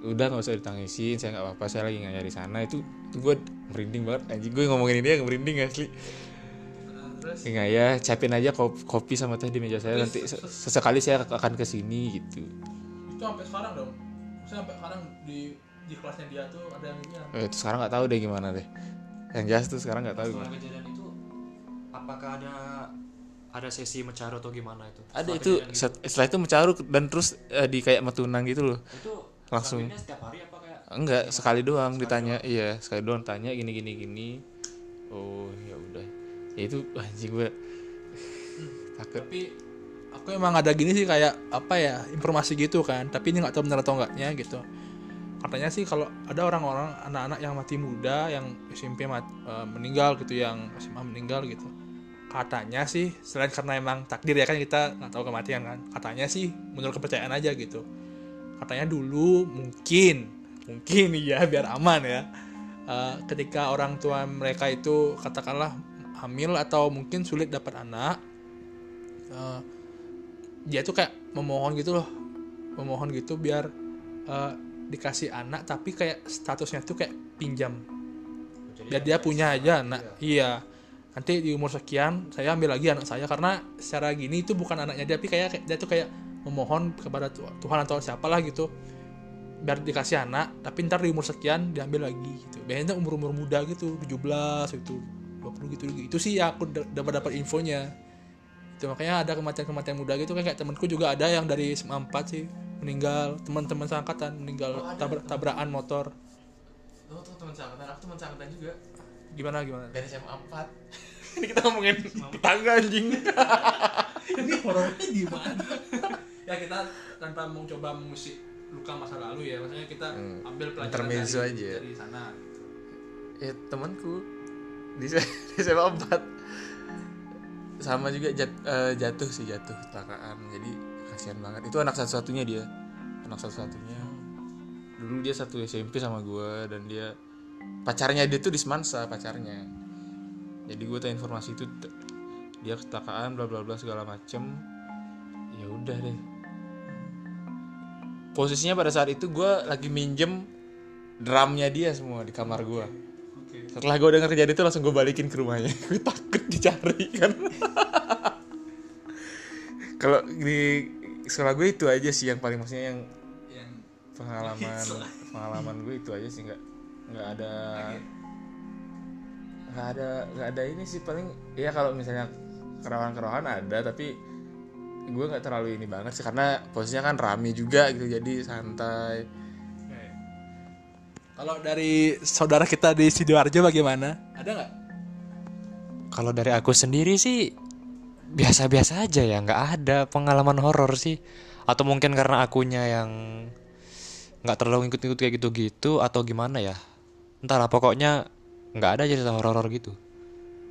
udah nggak usah ditangisin saya nggak apa-apa saya lagi nggak nyari sana. Itu, itu gue merinding banget anjing. Gue ngomongin dia merinding asli. Terus? Enggak ya, capin aja kopi, sama teh di meja saya. Nanti se- sesekali saya akan ke sini gitu. itu sampai sekarang dong? Saya sampai sekarang di di kelasnya dia tuh ada yang ini Eh, itu sekarang nggak tahu deh gimana deh. Yang jelas tuh sekarang nggak tahu Setelah kejadian itu apakah ada ada sesi mecaru atau gimana itu? Ada itu set- setelah itu mencaru dan terus eh, di kayak metunang gitu loh. gitu. itu langsung. setiap hari apa kayak Enggak, sekali doang ditanya. Iya, sekali doang tanya gini gini gini. Oh, ya udah. Ya itu anjing gue takut. tapi aku emang ada gini sih kayak apa ya informasi gitu kan tapi ini nggak tahu benar atau enggaknya gitu katanya sih kalau ada orang-orang anak-anak yang mati muda yang SMP mat, eh, meninggal gitu yang SMA meninggal gitu katanya sih selain karena emang takdir ya kan kita nggak tahu kematian kan katanya sih menurut kepercayaan aja gitu. Katanya dulu mungkin mungkin ya biar aman ya. Eh, ketika orang tua mereka itu katakanlah hamil atau mungkin sulit dapat anak eh, dia tuh kayak memohon gitu loh. Memohon gitu biar eh, dikasih anak tapi kayak statusnya tuh kayak pinjam. Biar dia punya aja anak iya nanti di umur sekian saya ambil lagi anak saya. Karena secara gini itu bukan anaknya dia tapi kayak dia tuh kayak memohon kepada Tu- Tuhan atau siapalah gitu. Biar dikasih anak tapi ntar di umur sekian diambil lagi gitu. Biasanya umur umur muda gitu 17 gitu 20 gitu itu sih ya aku dapat dapat infonya. Itu makanya ada kematian-kematian muda gitu. Kayak temanku juga ada yang dari SMA 4 sih meninggal. Teman-teman seangkatan meninggal tabra- tabrakan motor. Oh, teman sangkatan, aku teman sangkatan juga. Gimana gimana? Dari SMA 4. Ini kita ngomongin tetangga anjing. ini horornya di mana ya kita tanpa mau coba mengusik luka masa lalu ya. Maksudnya kita Hmm, ambil pelajaran intermezzo dari, aja. dari sana. Gitu. ya temanku di, di SMA 4 sama juga jat- eh, jatuh sih jatuh kecelakaan. Jadi kasihan banget. Itu anak satu-satunya dia. Anak satu-satunya. Dulu dia satu SMP sama gua dan dia pacarnya dia tuh di Semansa pacarnya. Jadi gue tahu informasi itu dia kecelakaan bla bla bla segala macem. Ya udah deh. Posisinya pada saat itu gua lagi minjem drumnya dia semua di kamar gua. Oke. Setelah gue denger kejadian itu langsung gue balikin ke rumahnya. Gue takut dicari kan? Kalau di sekolah gue itu aja sih yang paling maksudnya yang yang pengalaman pengalaman gue itu aja sih nggak nggak ada nggak ada nggak ada ini sih paling ya kalau misalnya kerawan-kerawan ada tapi gue nggak terlalu ini banget sih karena posisinya kan rame juga gitu jadi santai. Kalau dari saudara kita di sidoarjo bagaimana? Ada nggak? Kalau dari aku sendiri sih biasa-biasa aja ya, nggak ada pengalaman horor sih. Atau mungkin karena akunya yang nggak terlalu ngikut-ngikut kayak gitu-gitu atau gimana ya. Entahlah pokoknya nggak ada cerita horor gitu.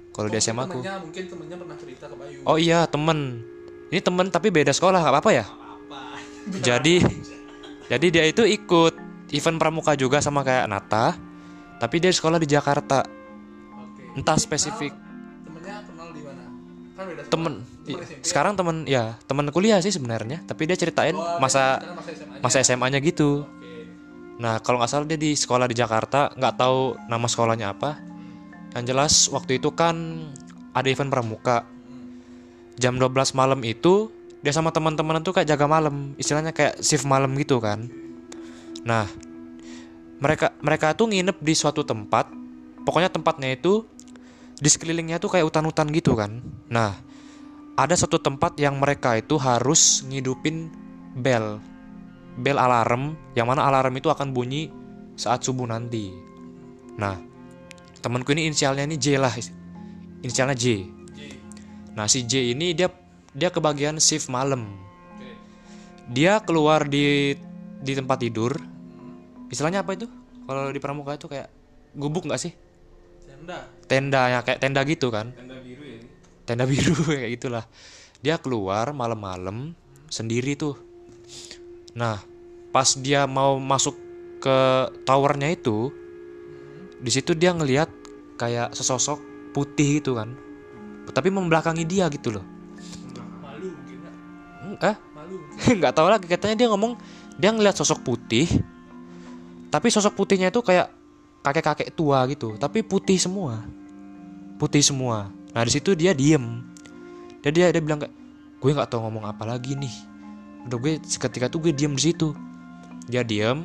Kalau di SMA aku. temennya mungkin temennya pernah cerita ke Bayu Oh iya temen. Ini temen tapi beda sekolah nggak apa-apa ya. apa Jadi jadi dia itu ikut event pramuka juga sama kayak Nata. Tapi dia sekolah di Jakarta. oke Entah spesifik. temennya kenal di mana kan beda sekolah. temen Temen i- SMP. sekarang temen ya temen kuliah sih sebenarnya tapi dia ceritain Oh, masa masa SMA -nya. masa SMA-nya gitu oke nah kalau nggak salah dia di sekolah di Jakarta nggak tahu nama sekolahnya apa. Yang jelas waktu itu kan ada event pramuka. Jam 12 malam itu dia sama teman-teman tuh kayak jaga malam istilahnya kayak shift malam gitu kan. Nah mereka mereka tuh nginep di suatu tempat pokoknya tempatnya itu di sekelilingnya tuh kayak hutan-hutan gitu kan. Nah ada satu tempat yang mereka itu harus ngidupin bel bel alarm yang mana alarm itu akan bunyi saat subuh nanti nah temanku ini inisialnya ini J lah inisialnya J J Nah si J ini dia dia kebagian shift malam. Dia keluar di di tempat tidur. Istilahnya apa itu? Kalau di pramuka itu kayak gubuk nggak sih? tenda Tenda ya kayak tenda gitu kan? tenda biru ya Tenda biru kayak gitulah. Dia keluar malam-malam sendiri tuh. Nah pas dia mau masuk ke towernya itu, di situ dia ngelihat kayak sesosok putih gitu kan. Tapi membelakangi dia gitu loh. malu mungkin? Eh? malu nggak tahu lagi katanya dia ngomong dia ngeliat sosok putih tapi sosok putihnya itu kayak kakek-kakek tua gitu tapi putih semua putih semua nah di situ dia diem dia dia dia bilang kayak gue nggak tahu ngomong apa lagi nih udah gue seketika tuh gue diem di situ. Dia diem.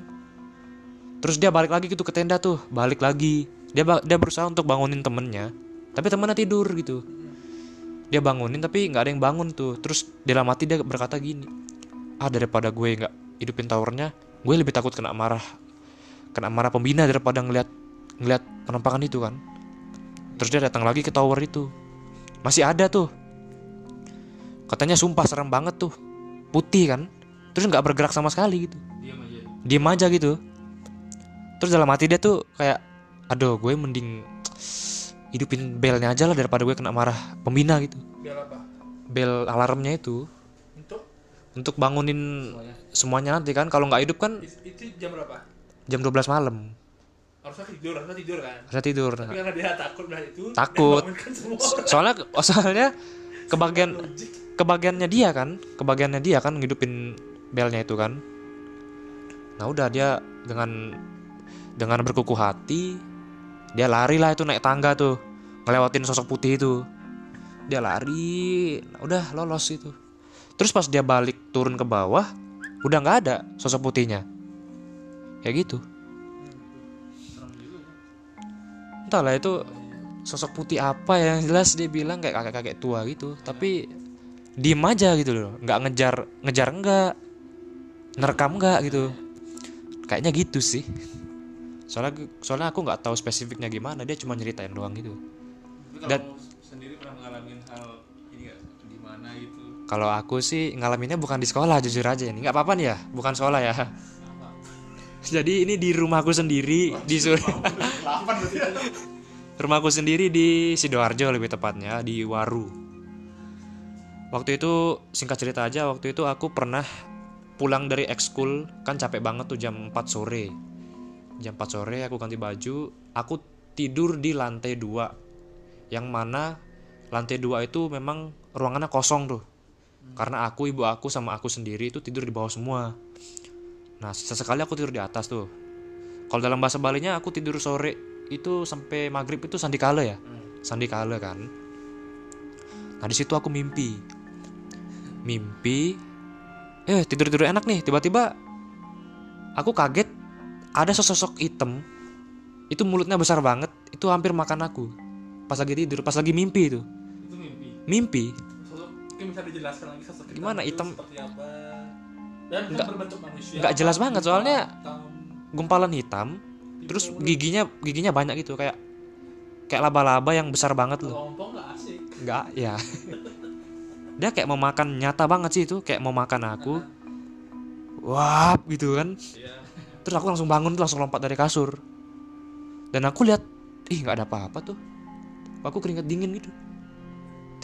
Terus dia balik lagi gitu ke tenda tuh. Balik lagi. Dia dia berusaha untuk bangunin temennya. Tapi temennya tidur gitu. Dia bangunin tapi nggak ada yang bangun tuh. Terus dalam hati dia berkata gini. Ah daripada gue nggak hidupin towernya gue lebih takut kena marah. Kena marah pembina daripada ngeliat ngeliat penampakan itu kan. Terus dia datang lagi ke tower itu. Masih ada tuh. Katanya sumpah serem banget tuh putih kan terus nggak bergerak sama sekali gitu. Diam aja. Diem aja gitu. Terus dalam hati dia tuh kayak aduh gue mending hidupin belnya aja lah daripada gue kena marah pembina gitu. Biar apa? bel alarmnya itu. Untuk? Untuk bangunin semuanya. nanti kan. Kalau nggak hidup kan it- itu jam berapa? jam 12 malam. Harusnya tidur, harusnya tidur kan. harusnya tidur. Tapi karena dia takut nah itu Takut. soalnya soalnya kebagian kebagiannya dia kan kebagiannya dia kan ngidupin belnya itu kan. Nah udah dia dengan dengan berkukuh hati dia lari lah itu naik tangga tuh ngelewatin sosok putih itu. Dia lari nah udah lolos itu. Terus pas dia balik turun ke bawah udah nggak ada sosok putihnya. Kayak gitu. Entahlah itu sosok putih apa ya? yang jelas dia bilang kayak kakek-kakek tua gitu. Tapi diem aja gitu loh. Nggak ngejar ngejar enggak nerekam enggak gitu. Kayaknya gitu sih. Soalnya soalnya aku nggak tahu spesifiknya gimana dia cuma nyeritain doang gitu. Tapi Dan- sendiri pernah ngalamin hal ini gak di mana gitu? Kalau aku sih ngalaminnya bukan di sekolah jujur aja ini. Nggak apa-apa nih ya bukan sekolah ya. Jadi ini di rumahku sendiri di sur rumahku sendiri di sidoarjo lebih tepatnya di Waru waktu itu singkat cerita aja waktu itu aku pernah pulang dari ekskul. Kan capek banget tuh jam 4 sore. Jam 4 sore aku ganti baju aku tidur di lantai 2 yang mana lantai 2 itu memang ruangannya kosong tuh. Karena aku ibu aku sama aku sendiri itu tidur di bawah semua. Nah sesekali aku tidur di atas tuh. Kalau dalam bahasa Balinya aku tidur sore itu sampai maghrib itu sandikala ya? Sandikala kan. Nah di situ aku mimpi mimpi? Eh tidur tidur enak nih. Tiba-tiba aku kaget ada sosok hitam. Itu mulutnya besar banget. Itu hampir makan aku. Pas lagi tidur pas lagi mimpi itu. Itu mimpi. mimpi? Sosok mungkin bisa dijelaskan lagi sosok hitam Gimana hitam? seperti apa? Dan Nggak- berbentuk manusia. nggak jelas banget, soalnya Hitam, gumpalan hitam terus giginya giginya banyak gitu kayak kayak laba-laba yang besar banget loh. Nggak ya dia kayak mau makan nyata banget sih itu kayak mau makan aku. Wah gitu kan. Iya. terus aku langsung bangun langsung lompat dari kasur. Dan aku lihat ih nggak ada apa-apa tuh. Aku keringet dingin gitu.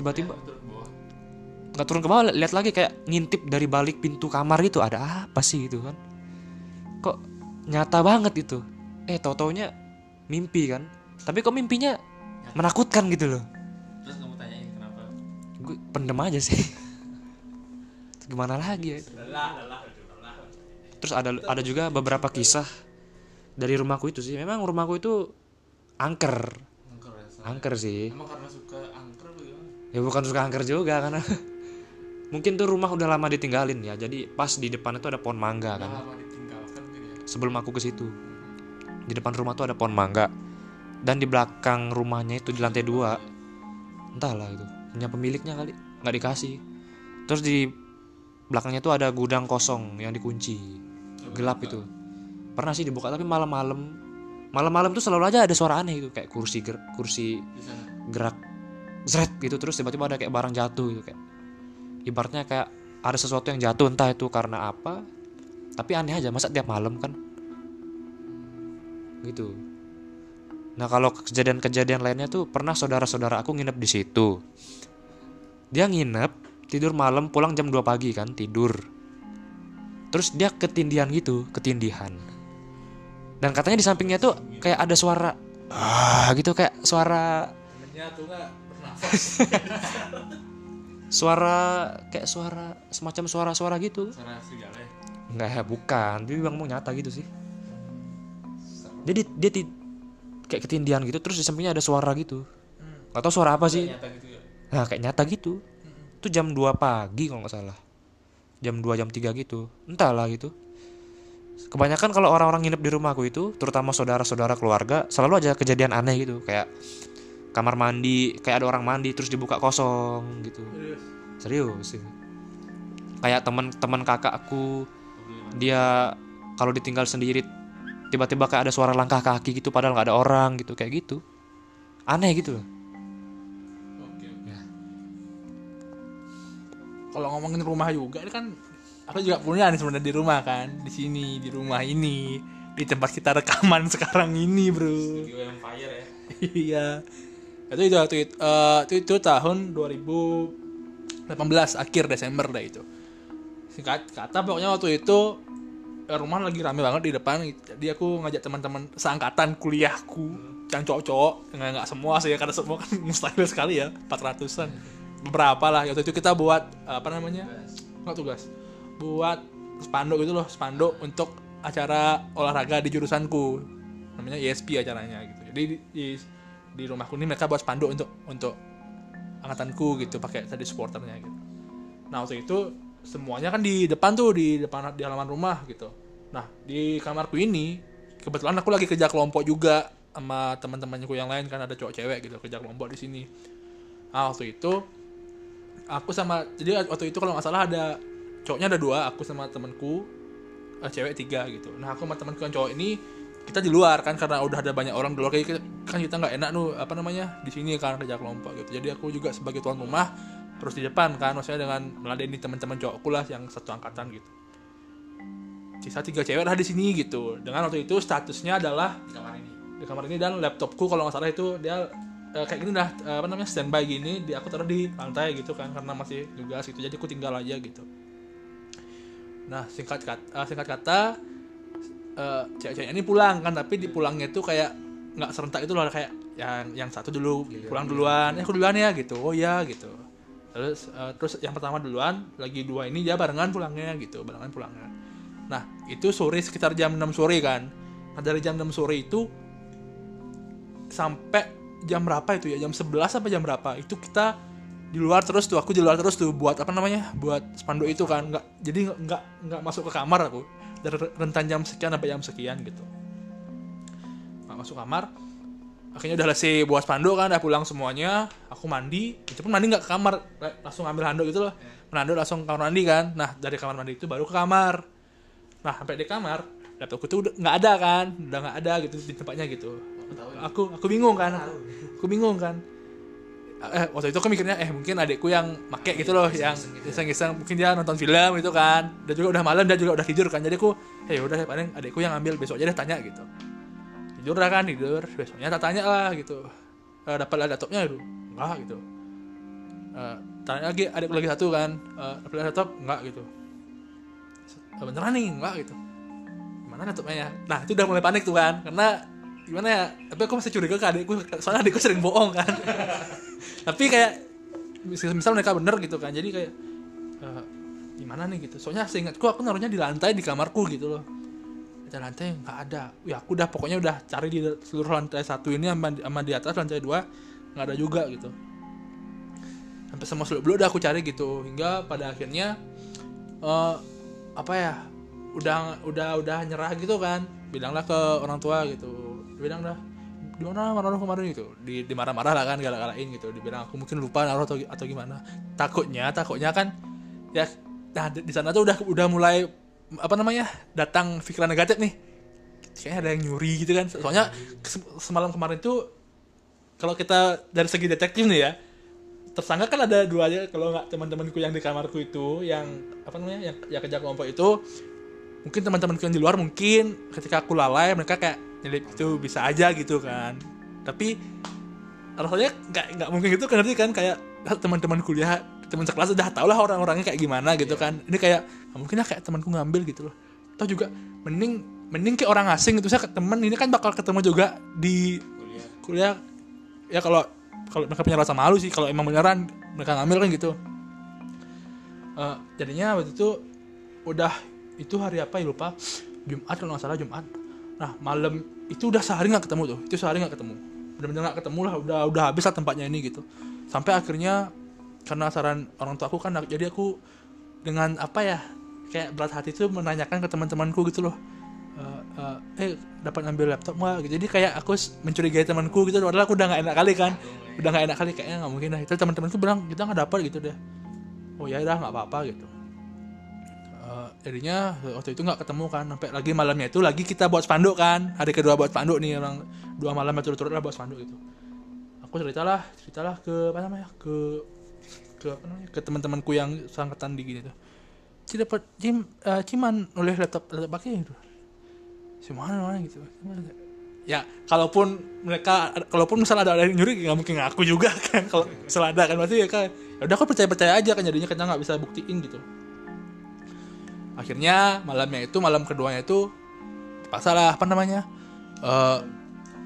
Tiba-tiba. Nggak turun ke bawah lihat lagi kayak ngintip dari balik pintu kamar itu ada apa sih gitu kan. Kok nyata banget itu. Eh tau taunya mimpi kan. Tapi kok mimpinya menakutkan gitu loh pendem aja sih. Gimana lagi ya? Terus ada ada juga beberapa kisah dari rumahku itu sih. Memang rumahku itu angker. Angker ya angker sih. Emang karena suka angker apa gimana? Ya bukan suka angker juga karena mungkin tuh rumah udah lama ditinggalin ya. Jadi pas di depan itu ada pohon mangga udah kan. lama ditinggalkan mungkin ya? Sebelum aku ke situ. Di depan rumah tuh ada pohon mangga. Dan di belakang rumahnya itu di lantai dua. Entahlah itu punya pemiliknya kali nggak dikasih. Terus di belakangnya tuh ada gudang kosong yang dikunci. Gelap itu. Pernah sih dibuka tapi malam-malam. Malam-malam tuh selalu aja ada suara aneh gitu kayak kursi ger- kursi gerak zret gitu terus tiba-tiba ada kayak barang jatuh gitu kayak. Ibaratnya kayak ada sesuatu yang jatuh entah itu karena apa tapi aneh aja masa tiap malam kan? Gitu. Nah kalau kejadian-kejadian lainnya tuh pernah saudara-saudara aku nginep di situ dia nginep tidur malam pulang jam 2 pagi kan tidur. Terus dia ketindihan gitu ketindihan. Dan katanya di sampingnya tuh kayak ada suara ah gitu kayak suara nggak? Suara kayak suara semacam suara-suara gitu. Suara serigala ya? Enggak ya bukan. Dia bilang mau nyata gitu sih. Dia di- dia ti- kayak ketindihan gitu terus di sampingnya ada suara gitu. Nggak tahu suara apa sih. Nyata gitu ya. Nah kayak nyata gitu. Itu jam 2 pagi kalau nggak salah. Jam 2 jam 3 gitu. Entahlah gitu. Kebanyakan kalau orang-orang nginep di rumahku itu terutama saudara-saudara keluarga selalu aja kejadian aneh gitu. Kayak kamar mandi kayak ada orang mandi terus dibuka kosong gitu. Serius. serius itu kayak teman-teman kakakku dia kalau ditinggal sendiri tiba-tiba kayak ada suara langkah kaki gitu padahal nggak ada orang gitu kayak gitu. Aneh gitu. loh Kalau ngomongin rumah juga ini kan aku juga punya nih sebenarnya di rumah kan, di sini, di rumah ini, di tempat kita rekaman sekarang ini, Bro. Empire ya Iya. Itu itu waktu itu, eh, itu, itu tahun 2018 akhir Desember dah itu. Singkat kata pokoknya waktu itu eh, rumah lagi rame banget di depan jadi aku ngajak teman-teman seangkatan kuliahku yang cowok-cowok nggak nggak semua sih karena semua kan mustahil sekali ya 400an beberapa lah waktu itu kita buat apa namanya? Nggak tugas. Buat spanduk gitu loh spanduk untuk acara olahraga di jurusanku. Namanya ESP acaranya gitu. Jadi di, di, di rumahku ini mereka buat spanduk untuk untuk angkatanku gitu pakai tadi supporternya gitu. Nah waktu itu semuanya kan di depan tuh di depan di halaman rumah gitu. Nah di kamarku ini kebetulan aku lagi kerja kelompok juga sama teman-temanku yang lain kan ada cowok cewek gitu kerja kelompok di sini. Nah waktu itu aku sama jadi waktu itu kalau nggak salah ada cowoknya ada dua aku sama temanku eh, cewek tiga gitu. Nah aku sama temanku yang cowok ini kita di luar kan karena udah ada banyak orang di luar. Kayak kan kita nggak enak tuh apa namanya di sini kan kerja kelompok gitu. Jadi aku juga sebagai tuan rumah terus di depan kan maksudnya dengan meladeni teman-teman cowokku lah yang satu angkatan gitu. Sisa tiga cewek lah di sini gitu. Dengan waktu itu statusnya adalah di kamar ini. di kamar ini dan laptopku kalau nggak salah itu dia eh, kayak gini dah eh, apa namanya standby gini di aku taruh di lantai gitu kan karena masih tugas gitu jadi aku tinggal aja gitu. Nah singkat kata singkat kata eh, cewek-cewek ini pulang kan tapi di pulangnya itu kayak nggak serentak itu loh kayak yang yang satu dulu pulang duluan eh aku duluan ya gitu. Oh ya gitu. Terus eh, terus yang pertama duluan lagi dua ini dia barengan pulangnya gitu barengan pulangnya. Nah itu sore sekitar jam 6 sore kan. Nah dari jam 6 sore itu sampai jam berapa itu ya? Jam 11 sampai jam berapa? Itu kita di luar terus tuh aku di luar terus tuh buat apa namanya? Buat spanduk itu kan. Nggak jadi nggak nggak masuk ke kamar aku. Dari rentan jam sekian sampai jam sekian gitu. Nggak masuk kamar. Akhirnya udah selesai buat spanduk kan udah pulang semuanya. Aku mandi itu pun mandi nggak ke kamar. Langsung ambil handuk gitu loh. Menanduk langsung ke kamar mandi kan. Nah dari kamar mandi itu baru ke kamar. Nah sampai di kamar laptopku tuh nggak ada kan. Udah nggak ada gitu di tempatnya gitu aku aku bingung kan. Aku bingung kan. Eh waktu itu aku mikirnya eh mungkin adikku yang make gitu loh yang iseng-iseng. Mungkin dia nonton film gitu kan. Dan juga udah malam dan juga udah tidur kan. Jadi aku eh udah paling adikku yang ambil besok aja deh tanya gitu. Tidur lah kan tidur. Besoknya tak tanya lah gitu. Eh, dapat laptopnya itu enggak gitu. Eh, tanya lagi adikku lagi satu kan. Eh, dapat laptop? Enggak gitu. "Eh, beneran nih? Enggak gitu. Gimana laptopnya ya? Nah itu udah mulai panik tuh kan. Karena gimana ya? Tapi aku masih curiga ke adikku soalnya adikku sering bohong kan. Tapi kayak misal, misal mereka bener gitu kan jadi kayak eh, gimana nih? gitu. Soalnya seingatku aku naruhnya di lantai di kamarku gitu loh. Di lantai nggak ada. Ya aku udah pokoknya udah cari di seluruh lantai satu ini sama, sama di atas lantai dua nggak ada juga gitu. Sampai semua seluk beluk udah aku cari gitu hingga pada akhirnya eh apa ya udah udah udah nyerah gitu kan. Bilanglah ke orang tua gitu bilang dah di mana naruh kemarin gitu di dimarah-marah lah kan galak-galakin gitu. Dibilang aku mungkin lupa naruh atau atau gimana. Takutnya takutnya kan ya nah di sana tuh udah udah mulai apa namanya datang pikiran negatif nih. Kayaknya ada yang nyuri gitu kan. Soalnya se- semalam kemarin tuh kalau kita dari segi detektif nih ya tersangka kan ada dua aja. Kalau nggak teman-temanku yang di kamarku itu yang apa namanya yang yang kerja kelompok itu mungkin teman-temanku yang di luar mungkin ketika aku lalai mereka kayak nyelip itu bisa aja gitu kan. Tapi rasanya nggak nggak mungkin gitu kan nanti kan? Kayak teman-teman kuliah teman sekelas udah tau lah orang-orangnya kayak gimana gitu kan. Ini kayak "Ah, mungkin lah kayak temanku ngambil gitu loh. Atau juga mending mending kayak orang asing gitu. Saya temen ini kan bakal ketemu juga di kuliah. Ya kalau kalau mereka punya rasa malu sih kalau emang beneran mereka ngambil kan gitu. Eh, jadinya waktu itu udah itu hari apa ya lupa. Jumat kalau nggak salah Jumat nah malam itu udah sehari nggak ketemu tuh. Itu sehari nggak ketemu. Benar-benar nggak ketemu lah udah udah habis lah tempatnya ini gitu. Sampai akhirnya karena saran orang tua aku kan jadi aku dengan apa ya kayak berat hati tuh menanyakan ke teman-temanku gitu loh. Eh, eh, dapat ambil laptop nggak? Gitu. Jadi kayak aku mencurigai temanku gitu. Padahal aku udah nggak enak kali kan. Udah nggak enak kali kayaknya nggak mungkin lah. Itu teman-temanku bilang kita nggak dapat gitu deh. Oh ya udah nggak apa-apa gitu Eh, jadinya waktu itu nggak ketemu kan sampai lagi malamnya itu lagi kita buat spanduk kan. Hari kedua buat spanduk nih orang dua malam berturut-turut lah buat spanduk gitu. Aku ceritalah ceritalah ke apa namanya ke ke apa namanya ke teman-temanku yang sangkatan di gini tuh. Ci dapat Jim eh, Ciman oleh laptop laptop pakai gitu. Cuman mana gitu. Ya kalaupun mereka kalaupun misalnya ada, yang nyuri nggak mungkin ngaku juga kan kalau misalnya ada kan berarti ya kan ya udah aku percaya percaya aja kan jadinya kita nggak bisa buktiin gitu akhirnya malamnya itu malam keduanya itu pasalah apa namanya eh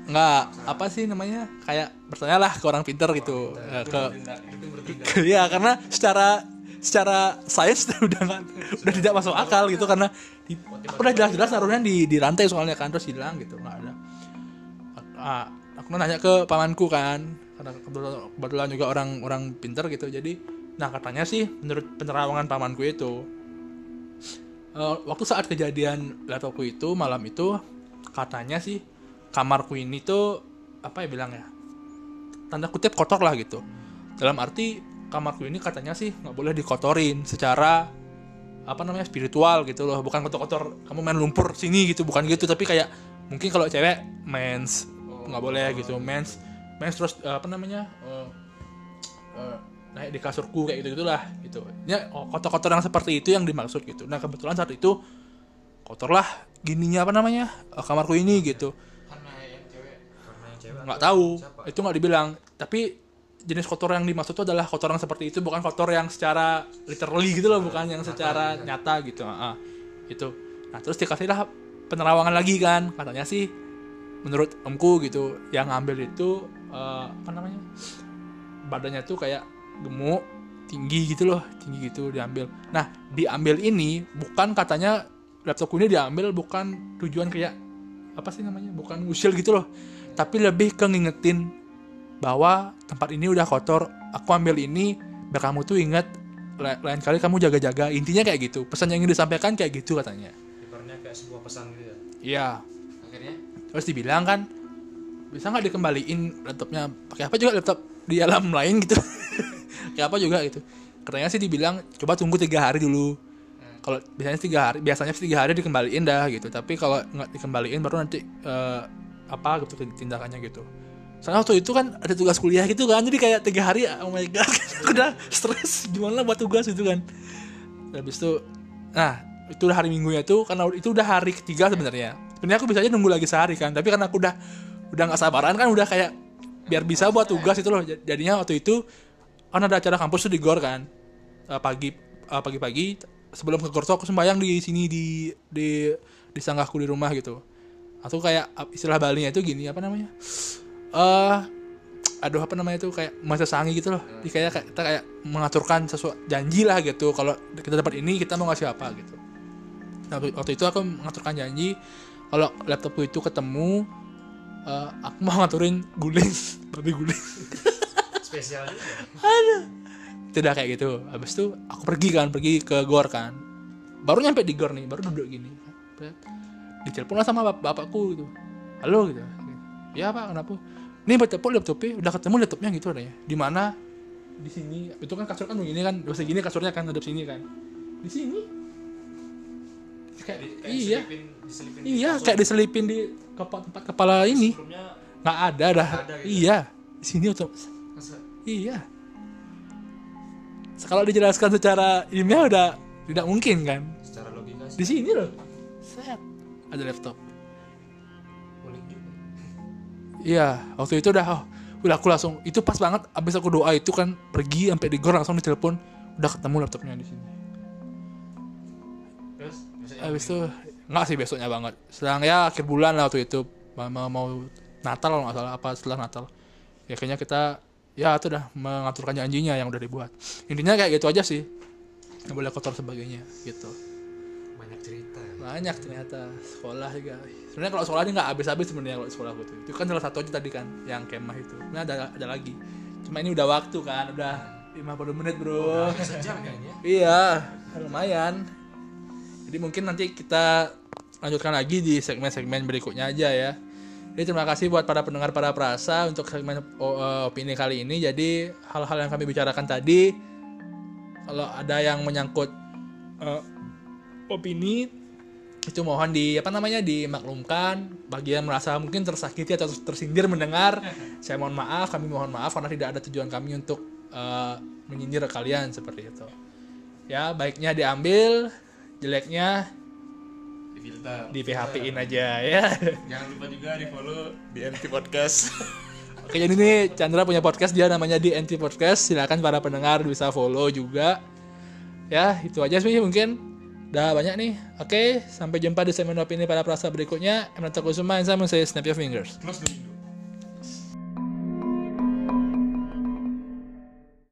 nggak apa sih namanya kayak bertanya lah ke orang pinter gitu. Eh, ke ke- ya karena secara secara sains udah nggak udah tidak masuk akal gitu karena di, aku udah jelas-jelas naruhnya di di rantai soalnya kan terus hilang gitu nggak ada. Ah, aku nanya ke pamanku kan karena kebetulan, kebetulan juga orang orang pinter gitu jadi nah katanya sih menurut penerawangan pamanku itu eh, waktu saat kejadian laptopku itu malam itu katanya sih kamarku ini tuh apa ya bilang ya tanda kutip kotor lah gitu. Dalam arti kamarku ini katanya sih nggak boleh dikotorin secara apa namanya spiritual gitu loh. Bukan kotor-kotor kamu main lumpur sini gitu bukan gitu. Tapi kayak mungkin kalau cewek mens nggak boleh gitu mens. Mens terus eh, apa namanya eh, eh, naik di kasurku kayak gitu gitulah gitu. Ya oh, kotor-kotor yang seperti itu yang dimaksud gitu. Nah kebetulan saat itu kotorlah gininya apa namanya eh, kamarku ini gitu. Karena yang cewek. Nggak tahu. itu nggak dibilang. Tapi jenis kotor yang dimaksud itu adalah kotoran seperti itu bukan kotor yang secara literally gitu loh bukan yang secara nyata gitu Ah, itu. Nah terus dikasihlah penerawangan lagi kan. Katanya sih menurut omku gitu yang ngambil itu eh, apa namanya badannya tuh kayak gemuk tinggi gitu loh tinggi gitu diambil. Nah diambil ini bukan katanya laptopku ini diambil bukan tujuan kayak apa sih namanya bukan usil gitu loh tapi lebih ke ngingetin bahwa tempat ini udah kotor aku ambil ini biar kamu tuh inget la- lain kali kamu jaga-jaga. Intinya kayak gitu pesan yang ingin disampaikan kayak gitu katanya. Ibaratnya kayak sebuah pesan gitu ya? Iya. Akhirnya? Terus dibilang kan bisa nggak dikembaliin laptopnya? Pakai apa juga laptop di alam lain gitu kayak apa juga gitu. Katanya sih dibilang coba tunggu tiga hari dulu. Kalau biasanya tiga hari biasanya tiga hari dikembaliin dah gitu. Tapi kalau nggak dikembaliin baru nanti eh, apa gitu tindakannya gitu. Soalnya waktu itu kan ada tugas kuliah gitu kan. Jadi kayak tiga hari oh my god udah stres. Gimana buat tugas gitu kan. Habis itu nah itu udah hari minggunya tuh karena itu udah hari ketiga sebenarnya. Sebenarnya aku bisa aja nunggu lagi sehari kan. Tapi karena aku udah udah nggak sabaran kan udah kayak biar bisa buat tugas itu loh. Jadinya waktu itu kan ada acara kampus tuh di gor kan. Eh, pagi eh, pagi-pagi sebelum ke gor tuh aku sembahyang di sini di di di sanggahku di rumah gitu. Aku kayak istilah Balinya itu gini apa namanya? Eh aduh apa namanya itu kayak masa sangi gitu loh. Jadi kayak kita kayak mengaturkan sesuatu janji lah gitu kalau kita dapat ini kita mau ngasih apa gitu. Nah, waktu- itu aku mengaturkan janji kalau laptopku itu ketemu eh, aku mau ngaturin guling babi guling spesial juga. Tidak kayak gitu. Habis itu aku pergi kan pergi ke gor kan. Baru nyampe di gor nih baru duduk gini. Ditelepon lah sama bap bapakku gitu. Halo gitu. Ya pak kenapa? Nih laptop laptopnya udah ketemu laptopnya gitu adanya di mana? Di sini. Itu kan kasur kan begini kan udah segini kasurnya kan ada sini kan. Di sini. Kayak, iya. diselipin iya kayak diselipin di kepa- tempat kepala ini. Nggak ada dah ada gitu. iya. Di sini untuk Iya. Kalau dijelaskan secara ilmiah udah tidak mungkin kan. secara logika Di sini loh. Set. Ada laptop. Iya, waktu itu udah oh, udah aku langsung itu pas banget abis aku doa itu kan pergi sampai di gor langsung ditelepon udah ketemu laptopnya di sini. terus Habis itu nggak sih besoknya banget. Sedang ya akhir bulan lah waktu itu mau mau, mau Natal kalau nggak salah apa setelah Natal. Ya kayaknya kita ya itu udah mengaturkan janjinya yang udah dibuat. Intinya kayak gitu aja sih. Nggak boleh kotor sebagainya gitu. banyak cerita ya. banyak ternyata. Sekolah juga. Sebenarnya kalau sekolah ini nggak habis-habis sebenarnya kalau sekolah tuh itu. Kan salah satu aja tadi kan yang kemah itu. Nah ada ada lagi. Cuma ini udah waktu kan udah 50 menit bro. Sejam kayaknya. Iya lumayan. Jadi mungkin nanti kita lanjutkan lagi di segmen-segmen berikutnya aja ya jadi terima kasih buat para pendengar para perasa untuk segmen eh, opini kali ini. Jadi hal-hal yang kami bicarakan tadi kalau ada yang menyangkut eh, opini itu mohon di apa namanya dimaklumkan. Bagi yang merasa mungkin tersakiti atau tersindir mendengar saya mohon maaf. Kami mohon maaf karena tidak ada tujuan kami untuk eh, menyindir kalian seperti itu. Ya baiknya diambil jeleknya filter di PHP in aja ya. Jangan lupa juga di follow di NT podcast. Oke jadi ini Chandra punya podcast dia namanya di NT Podcast. Silakan para pendengar bisa follow juga. Ya itu aja sih mungkin. Udah banyak nih. Oke sampai jumpa di segmen opini pada perasa berikutnya. Emre Kusuma and saya snap your fingers. Close dulu